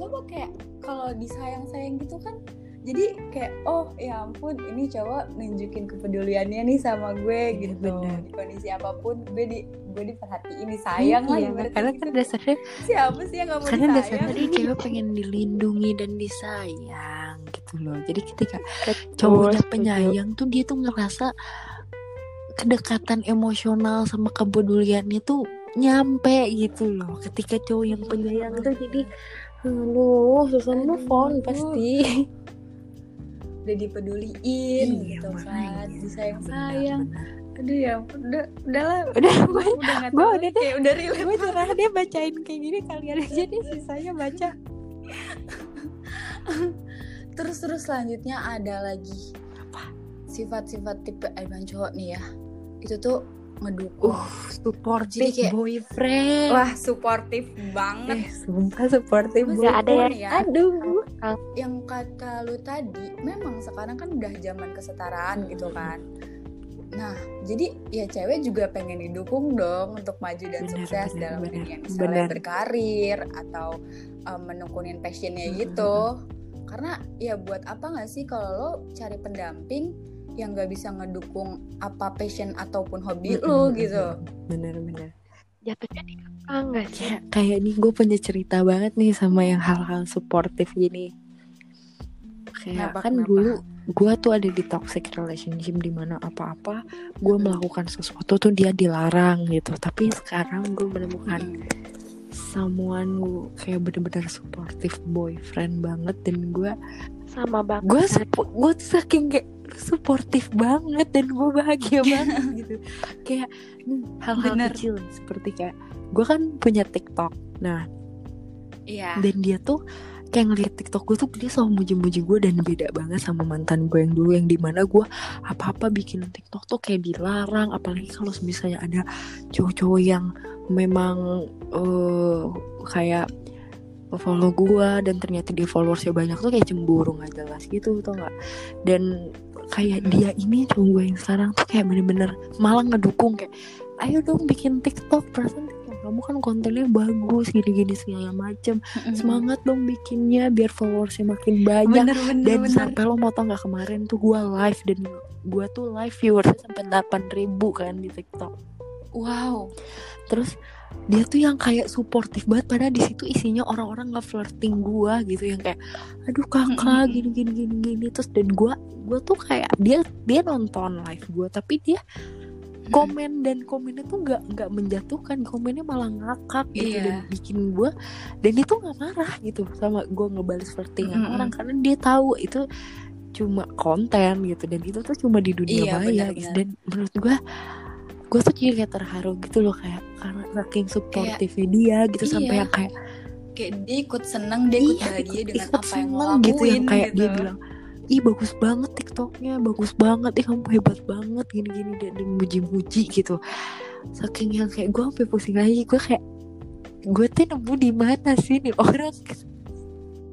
Coba kayak kalau disayang-sayang gitu kan jadi kayak oh ya ampun ini cowok nunjukin kepeduliannya nih sama gue Iya, gitu. Bener. di kondisi apa pun gue di gue diperhatiin disayang lah iya, ibaratnya karena gitu. kan dasarnya siapa sih yang gak mau karena disayang? dasarnya cewek pengen dilindungi dan disayang gitu loh. Jadi ketika cowoknya setuju. penyayang tuh dia tuh ngerasa kedekatan emosional sama kepeduliannya tuh nyampe gitu loh. Ketika cowok yang penyayang tuh jadi aduh susah move on pasti. [laughs] Udah dipeduliin Iya, gitu kan disayang-sayang. Aduh ya udah udahlah udah gue udah tahu udah kayak udah relate gue nyerah dia bacain kayak gini kalian aja deh sisanya baca [laughs] terus terus selanjutnya ada lagi. Sifat-sifat tipe Ivan cowok nih ya. Itu tuh ngedukung. Uh supportive Jadi kayak- boyfriend. Wah suportif banget. Eh sumpah supportive Nggak ada ya. ya. aduh. Yang kata lu tadi memang sekarang kan udah zaman kesetaraan gitu Hmm. kan. Nah jadi ya cewek juga pengen didukung dong untuk maju dan Bener, sukses bener, dalam bener, dunia misalnya bener. berkarir atau um, menekunin passionnya Hmm, gitu karena ya buat apa nggak sih kalau lo cari pendamping yang nggak bisa ngedukung apa passion ataupun hobi lo gitu? bener-bener jatuhnya dikekang gak sih? Kayak kayak nih gue punya cerita banget nih sama yang hal-hal suportif gini. Kayak Kenapa, kan kenapa? dulu gue tuh ada di toxic relationship di mana apa-apa gue melakukan sesuatu tuh dia dilarang gitu. Tapi sekarang gue menemukan someone who kayak bener-bener supportive boyfriend banget dan gue sama banget gue Sar. gue saking kayak suportif banget dan gue bahagia [laughs] banget gitu kayak nih, hal-hal kecil seperti kayak gue kan punya TikTok nah Iya. dan dia tuh kayak ngeliat TikTok gue tuh dia selalu muji-muji gue dan beda banget sama mantan gue yang dulu yang di mana gue apa-apa bikin TikTok tuh kayak dilarang. Apalagi kalau misalnya ada cowok-cowok yang memang eh kayak follow gue dan ternyata dia followersnya banyak tuh kayak cemburu nggak jelas gitu tau nggak? Dan kayak dia ini cowok gue yang sekarang tuh kayak bener-bener malah ngedukung kayak ayo dong bikin TikTok perasaan kamu kan kontennya bagus gini-gini segala macem. Semangat dong bikinnya biar followersnya makin banyak. Bener bener dan bener. sampai lo mau tau nggak kemarin tuh gue live dan gue tuh live viewersnya sampai 8 ribu kan di TikTok. Wow. terus dia tuh yang kayak suportif banget padahal di situ isinya orang-orang nggak flirting gue gitu yang kayak aduh kakak gini gini gini gini. Terus dan gue gue tuh kayak dia dia nonton live gue tapi dia komen dan komennya tuh nggak nggak menjatuhkan komennya malah ngakak gitu Iya. dan bikin gue dan itu nggak marah gitu sama gue ngebales flirtingan Mm-mm. orang karena dia tahu itu cuma konten gitu dan itu tuh cuma di dunia Iya, maya benar-benar. gitu dan menurut gue gue tuh jadi kayak terharu gitu loh kayak karena saking supportifnya dia gitu sampai Iya. yang kayak Kayak dia ikut seneng, dia ikut Iya, bahagia ikut- dengan ikut apa yang lo seneng lakuin gitu yang kayak dia gitu. bilang ih bagus banget tiktoknya bagus banget. Ih kamu hebat banget gini-gini dan, dan muji-muji gitu. Saking yang kayak gue sampai pusing lagi gue kayak gue tuh nemu di mana sih nih orang?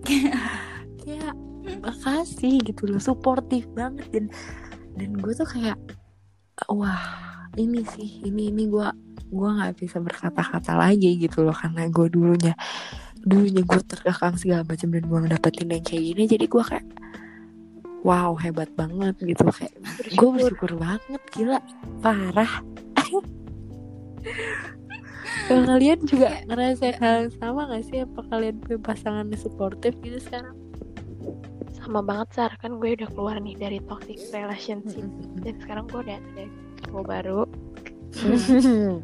[laughs] Kayak makasih gitu loh suportif banget. Dan dan gue tuh kayak wah ini sih ini ini gue gue nggak bisa berkata-kata lagi gitu loh karena gue dulunya dulunya gue terkekang segala macam dan gue ngedapetin yang kayak gini. Jadi gue kayak wow hebat banget gitu. Kayak gue bersyukur. banget gila. Parah. Kalau kalian juga ngerasain hal yang sama gak sih? Apa kalian punya pasangan yang suportif gitu sekarang? Sama banget Sar. Kan gue udah keluar nih dari toxic relationship. Dan sekarang gue udah ada cowok baru. [laughs]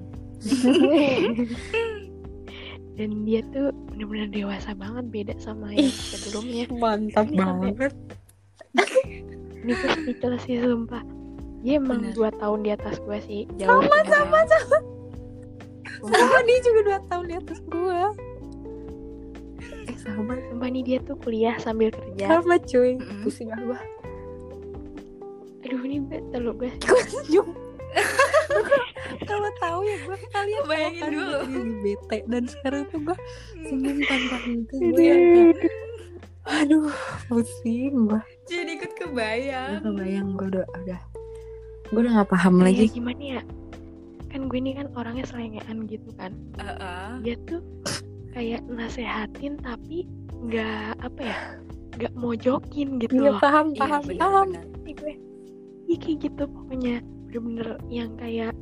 Dan dia tuh bener-bener dewasa banget beda sama yang sebelumnya. mantap Ini banget tuh speechless sih sumpah. Dia emang Bener. dua tahun di atas gue sih. Jauh sama sama sama. Dia juga dua tahun di atas gue eh sama. Sumpah nih dia tuh kuliah sambil kerja. Sama cuy. Mm-mm. pusing gue aduh ini gue terlalu gue kalau tahu ya gue kalian Bayangin dulu. lagi bete. Dan sekarang tuh gue senyum tanpa henti gue aduh. pusing gue Jadi ikut gue kebayang. kebayang gue udah udah. Gue udah gak paham Kayak lagi. gimana ya? Kan gue ini kan orangnya selengean gitu kan. Heeh. dia tuh kayak nasehatin tapi nggak apa ya nggak mojokin gitu Iya loh. paham Iya paham paham. gue iya kayak gitu pokoknya. Bener-bener yang kayak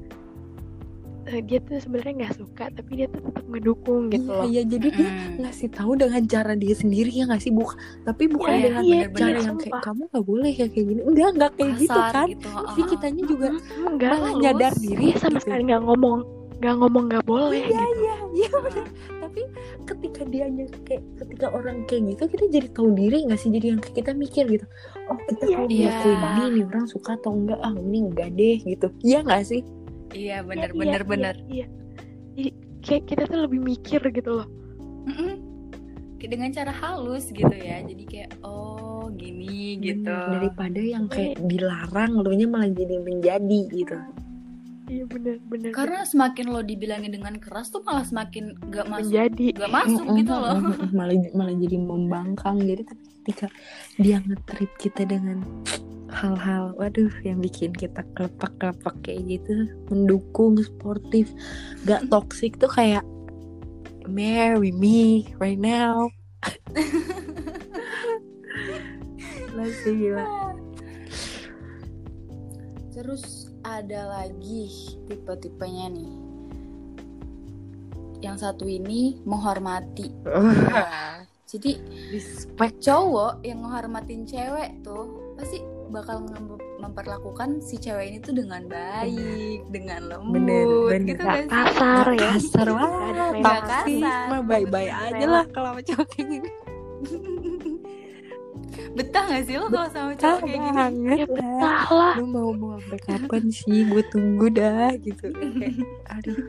eh, dia tuh sebenarnya nggak suka tapi dia tuh tetap ngedukung gitu iya loh. iya jadi dia Mm-mm. ngasih tahu dengan cara dia sendiri ya ngasih bukan tapi bukan Iya, dengan iya, cara iya, yang kayak sumpah. kamu nggak boleh kayak kayak gini. Enggak enggak kayak gitu Kasar kan? gitu, tapi kitanya juga Mm, nggak malah nyadar diri dia sama gitu. sekali nggak ngomong nggak ngomong nggak boleh iya gitu. iya iya bener tapi ketika dia kayak ketika orang kayak gitu kita jadi tahu diri nggak sih? Jadi yang kayak kita mikir gitu oh kita Iya, kalau iya. ngelakuin ini nih orang suka atau enggak? Ah ini enggak deh gitu. Iya nggak sih Iya Iya, benar iya, benar iya, benar. iya jadi kayak kita tuh lebih mikir gitu loh Mm-mm. Kayak Dengan cara halus gitu ya. Jadi kayak oh gini gitu. Daripada yang kayak dilarang lo nya malah jadi menjadi gitu iya bener bener Karena semakin lo dibilangin dengan keras tuh malah semakin gak masuk menjadi. gak masuk Mm-mm, gitu loh. malah malah jadi membangkang. Jadi tapi ketika dia nge-treat kita dengan hal-hal waduh yang bikin kita kelepak-kelepak kayak gitu mendukung sportif gak toxic tuh kayak marry me right now. Masih gila. Terus ada lagi tipe-tipenya nih. Yang satu ini menghormati. Nah, [laughs] jadi respect cowok yang menghormatin cewek tuh pasti bakal memperlakukan si cewek ini tuh dengan baik, dengan lembut, Bener, bener. gitu nggak kan kasar ya kasar banget kasar. mah bye aja lah kalau sama cowok kayak gini [laughs] betah gak sih lo kalau sama cowok kayak gini banget Ya lah. betah lah. lu mau mau sampai kapan sih gue tunggu dah gitu [laughs] Kayak, aduh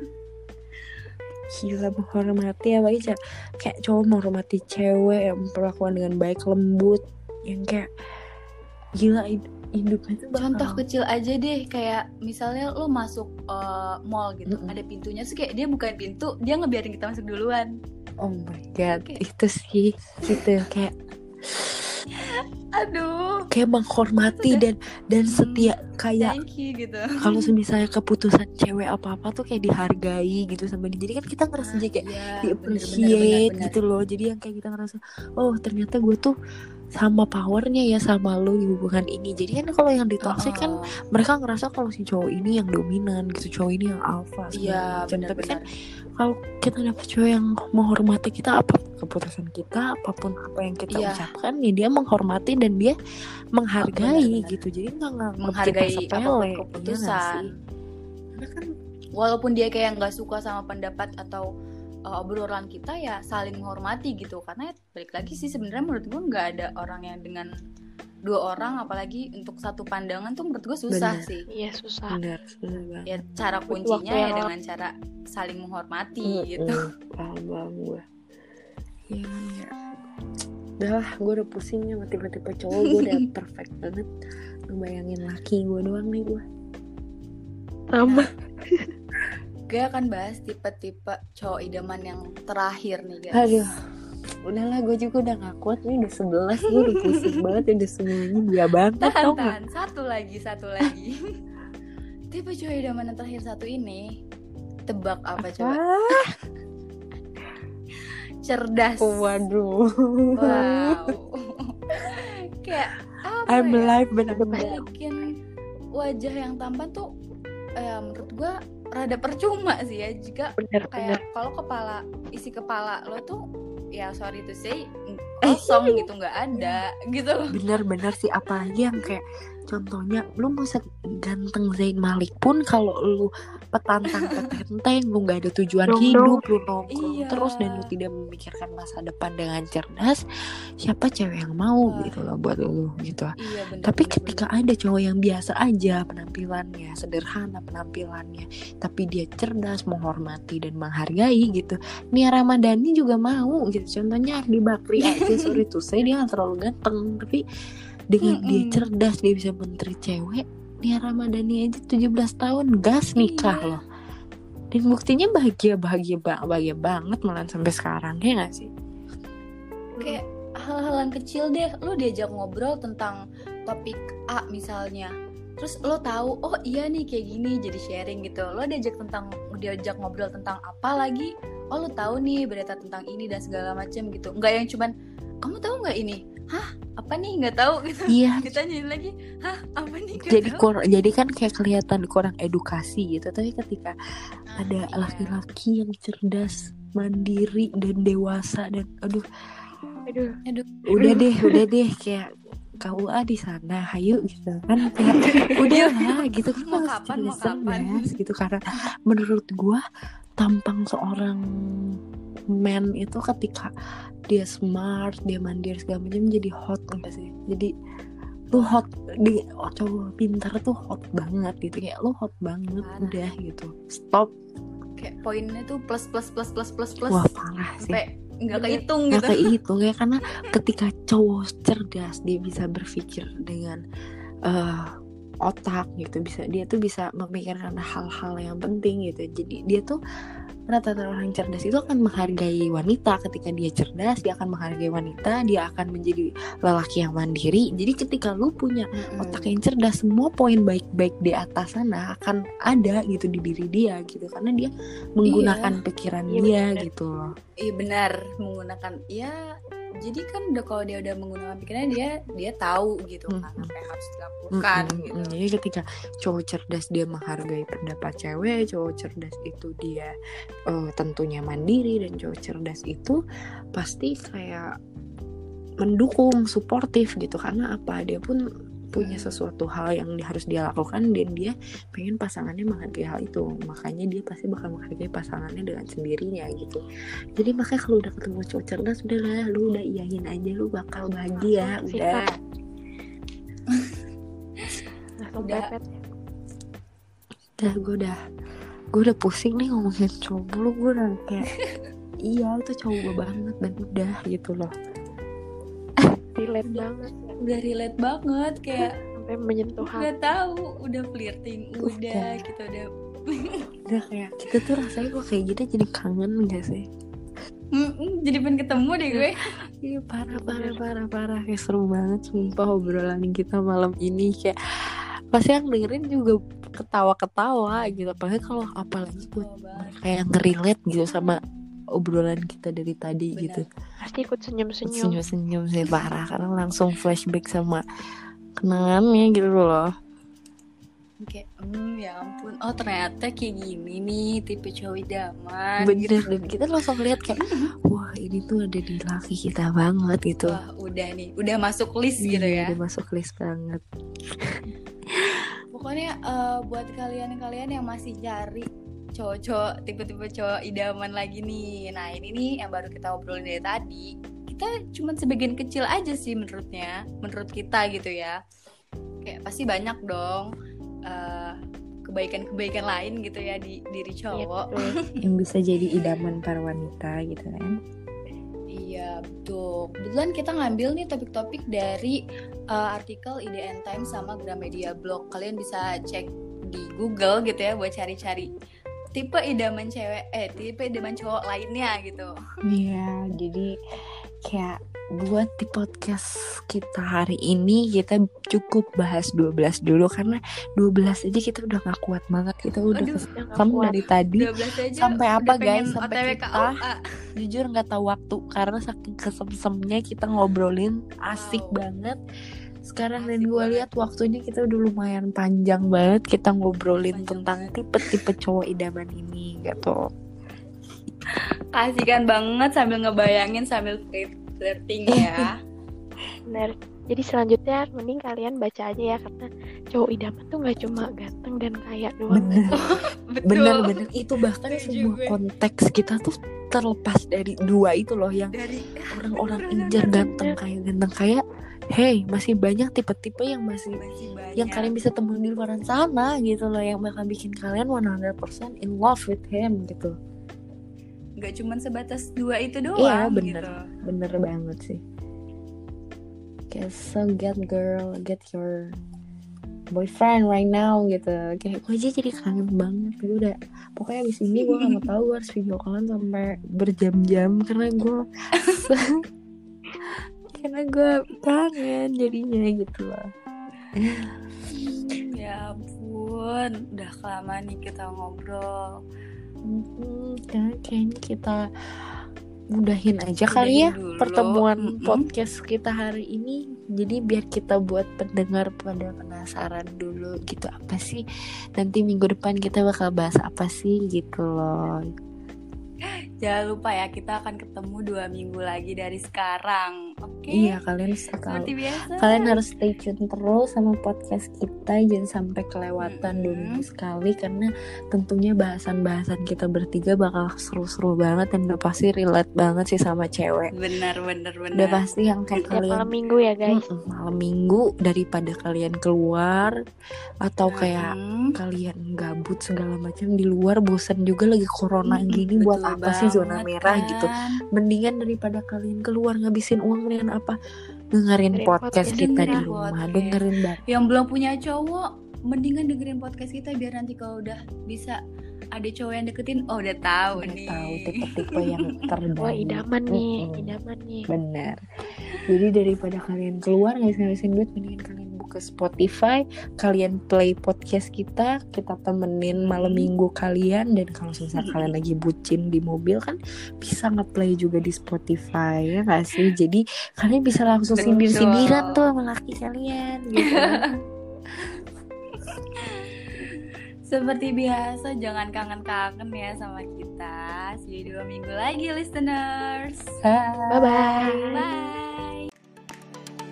gila menghormati apa aja kayak cowok menghormati cewek yang memperlakukan dengan baik lembut yang kayak gila hid- hidupnya tuh bakal- Contoh kecil aja deh kayak misalnya lo masuk eh, mall gitu, Mm-mm. ada pintunya sih kayak dia bukain pintu, dia ngebiarin kita masuk duluan. oh my god Kayak- itu sih gitu kayak Aduh, kayak menghormati dan dan setia kayak thank you gitu. kalau misalnya keputusan cewek apa apa tuh kayak dihargai gitu sama dia jadi kan kita ngerasa aja kayak Iya, di appreciate gitu loh jadi yang kayak kita ngerasa oh ternyata gue tuh sama powernya ya sama lo di hubungan ini jadi kan kalau yang di bener. toxic kan Oh, mereka ngerasa kalau si cowok ini yang dominan gitu cowok ini yang alpha Iya, macam. tapi kan. Kalau kita dapet cowok yang menghormati kita apa keputusan kita apa pun apa yang kita Iya. ucapkan ya dia menghormati dan dia menghargai gitu jadi nggak nganggap kita menghargai sepele keputusan. karena kan Walaupun dia kayak nggak suka sama pendapat atau uh, obrolan kita ya saling menghormati gitu. Karena balik lagi sih sebenarnya menurut gue nggak ada orang yang dengan dua orang apalagi untuk satu pandangan tuh menurut gue susah Benar. sih. Iya susah. benar benar banget Ya cara kuncinya waktu ya dengan cara saling menghormati gitu. Mm-mm. paham paham gue ya kan ya udah lah gue udah pusing ya sama tipe-tipe cowok gue udah [laughs] perfect banget ngebayangin laki gue doang nih gue Sama. Gue akan bahas tipe-tipe cowok idaman yang terakhir nih guys. aduh udahlah gue juga udah gak kuat nih udah sebelas gue udah pusing [laughs] banget udah semuanya dia banget Tahan, tau gak tahan. Satu lagi, satu lagi. [laughs] tipe cowok idaman terakhir satu ini tebak apa coba? ah, [laughs] Cerdas. waduh Wow. Kayak apa I'm ya? alive bener-bener Bikin wajah yang tampan tuh eh, menurut gua rada percuma sih ya jika bener. kayak kalau kepala isi kepala lo tuh ya sorry to say Eh, kosong gitu nggak ada gitu. Loh bener-bener sih apalagi yang kayak contohnya lu mau ganteng Zain Malik pun kalau lu petantang petenteng lu nggak ada tujuan Dong, hidup lu nongkrong Iya. terus dan lu tidak memikirkan masa depan dengan cerdas siapa cewek yang mau Wah. gitu loh buat lu gitu iya bener, tapi bener, ketika ada cowok yang biasa aja penampilannya sederhana penampilannya tapi dia cerdas menghormati dan menghargai gitu Nia Ramadhani juga mau gitu contohnya Ardi Bakri [laughs] aja sorry tuh saya dia nggak terlalu ganteng tapi dengan dia Mm-mm. cerdas dia bisa menteri cewek Nia Ramadhani aja 17 tahun gas nikah Iya. loh. Dan buktinya bahagia bahagia ba- bahagia banget malah sampai sekarang ya gak sih? Kayak hal-hal yang kecil deh lo diajak ngobrol tentang topik A misalnya. Terus lo tahu oh iya nih kayak gini jadi sharing gitu. Lo diajak tentang diajak ngobrol tentang apa lagi? Oh lo tahu nih berita tentang ini dan segala macam gitu. Nggak yang cuman kamu tahu nggak ini hah? Apa nih? Nggak tahu gitu. Iya. [laughs] Ditanyain lagi. Hah? Apa nih? Nggak jadi tahu?" kur- jadi kan kayak kelihatan kurang edukasi gitu. Tapi ketika Nah, ada iya. laki-laki yang cerdas mandiri dan dewasa dan aduh. Aduh. udah deh udah deh. Kayak KUA di sana hayu gitu kan. Kayak udah lah gitu. Kan Mau harus kapan, mau kapan. gitu. Karena menurut gua tampang seorang man itu ketika dia smart dia mandiri segala macam jadi hot enggak sih? Jadi lu hot di oh, cowok pintar tuh hot banget gitu kayak lu hot banget Parah. udah gitu. Stop. Kayak poinnya tuh plus plus plus plus plus plus. Wah parah sih. Sampai nggak kehitung nggak gitu. kehitung ya karena ketika cowok cerdas dia bisa berpikir dengan eh, otak gitu bisa dia tuh bisa memikirkan hal-hal yang penting gitu. Jadi dia tuh rata-rata orang cerdas itu akan menghargai wanita. Ketika dia cerdas dia akan menghargai wanita dia akan menjadi lelaki yang mandiri. Jadi ketika lu punya otak yang cerdas semua poin baik-baik di atas sana akan ada gitu di diri dia gitu. Karena dia menggunakan pikiran Iya, dia bener. gitu loh. Iya benar. Menggunakan ya jadi kan udah kalau dia udah menggunakan pikirannya dia dia tahu gitu kan Mm-mm. apa yang harus dilakukan Mm-mm, gitu. mm. Jadi ketika cowok cerdas dia menghargai pendapat cewek, cowok cerdas itu dia eh, tentunya mandiri dan cowok cerdas itu pasti kayak mendukung, suportif gitu karena apa dia pun punya sesuatu hal yang harus dia lakukan dan dia pengen pasangannya menghargai hal itu. Makanya dia pasti bakal menghargai pasangannya dengan sendirinya gitu. Jadi makanya kalau udah ketemu cowok cerdas udah lah lu udah iyain aja lu bakal bahagia udah. Sifat. langsung Udah. pepet udah gue udah gue udah pusing nih ngomongin cowok lu gue udah kayak [laughs] iya itu cowok gue banget dan udah gitu loh relate banget. Udah relate banget kayak sampai menyentuh hati. udah tahu udah flirting udah Udah. kita udah. Udah kayak kita tuh rasanya kok kayak gitu jadi kangen gak sih? Mm-mm, jadi pengen ketemu deh gue. Iya parah parah parah parah. Kayak seru banget sumpah obrolan kita malam ini. Kayak pasti yang dengerin juga ketawa-ketawa gitu. Apalagi kalau apalagi buat kayak ngerelate gitu sama obrolan kita dari tadi Benar. gitu. Pasti ikut senyum-senyum. Senyum-senyum sih parah. Karena langsung flashback sama kenangannya gitu loh. Kayak hmm ya ampun. Oh ternyata kayak gini nih tipe cowok idaman bener dan kita langsung lihat kayak wah ini tuh ada di laki kita banget gitu. Wah udah nih. Udah masuk list gitu Iya, ya. udah masuk list banget. Pokoknya eh, buat kalian-kalian yang masih cari cowok-cowok tipe-tipe cowok idaman lagi nih nah ini nih yang baru kita obrolin dari tadi kita cuma sebagian kecil aja sih menurutnya menurut kita gitu ya kayak pasti banyak dong eh, kebaikan-kebaikan lain gitu ya di diri Iya, cowok betul. [laughs] yang bisa jadi idaman para wanita gitu kan Iya betul. Kebetulan kita ngambil nih topik-topik dari uh, artikel IDN Times sama Gramedia Blog. Kalian bisa cek di Google gitu ya buat cari-cari tipe idaman cewek eh tipe idaman cowok lainnya gitu. Iya, jadi kayak buat di podcast kita hari ini kita cukup bahas 12 dulu karena 12 aja kita udah gak kuat banget kita udah Aduh, kuat. dari tadi 12 aja Sampai apa, guys? Sampai OTW kita- KUA. jujur nggak tahu waktu karena saking kesem-semnya kita ngobrolin asik Wow. banget sekarang dan gue lihat waktunya kita udah lumayan panjang banget kita ngobrolin Panjang tentang tipe-tipe cowok idaman ini gitu Kasihkan banget sambil ngebayangin sambil flirt- flirting ya. [laughs] Benar. Jadi selanjutnya mending kalian baca aja ya karena cowok idaman tuh nggak cuma ganteng dan kaya doang. bener [laughs] Betul. bener-bener itu bahkan semua gue. konteks kita tuh terlepas dari dua itu loh yang Dari orang-orang [laughs] injar ganteng kaya ganteng kaya hey masih banyak tipe-tipe yang masih masih banyak. yang kalian bisa temuin di luar sana gitu loh yang bakal bikin kalian 100% in love with him gitu nggak cuman sebatas dua itu doang Iya, bener. gitu. bener banget sih kayak so get girl get your boyfriend right now gitu kayak gue aja jadi kangen banget gue udah pokoknya abis ini gue gak mau tahu gue harus video callan sampai berjam-jam karena gue [laughs] karena gue kangen jadinya gitu loh Ya ampun, udah kelamaan nih kita ngobrol. Hmm, kan kayaknya kita mudahin aja kali ya dulu. pertemuan Mm-mm. podcast kita hari ini. Jadi biar kita buat pendengar pada penasaran dulu gitu apa sih nanti minggu depan kita bakal bahas apa sih gitu loh. Jangan lupa ya, kita akan ketemu dua minggu lagi dari sekarang. Oke? Iya kalian biasa. Kalian harus stay tune terus sama podcast kita jangan sampai kelewatan dua Mm-mm. minggu sekali karena tentunya bahasan-bahasan kita bertiga bakal seru-seru banget dan udah pasti relate banget sih sama cewek. Benar, benar, benar. Udah pasti yang kayak Tiap kalian malam minggu ya guys. Mm-mm, malam minggu daripada kalian keluar atau kayak Mm-mm. kalian gabut segala macam di luar bosan juga lagi corona Mm-mm, gini buat betul apa sih zona merah kan. gitu mendingan daripada kalian keluar ngabisin uang dengan apa dengerin Dengerin podcast podcast kita di rumah Podcast. dengerin banget Yang belum punya cowok, mendingan dengerin podcast kita biar nanti kalau udah bisa ada cowok yang deketin, oh udah tahu udah nih. tahu tipe-tipe [laughs] yang terbaik Wah idaman nih, idaman nih. benar jadi daripada kalian keluar ngabisin duit mendingan kalian buka Spotify kalian play podcast kita kita temenin malam minggu kalian dan kalau misalnya kalian lagi bucin di mobil kan bisa ngeplay juga di Spotify ya nggak sih jadi kalian bisa langsung Betul. sindir sindiran tuh sama laki kalian gitu [laughs] Seperti biasa, jangan kangen-kangen ya sama kita. See you dua minggu lagi, listeners. Bye. Bye bye.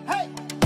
Bye.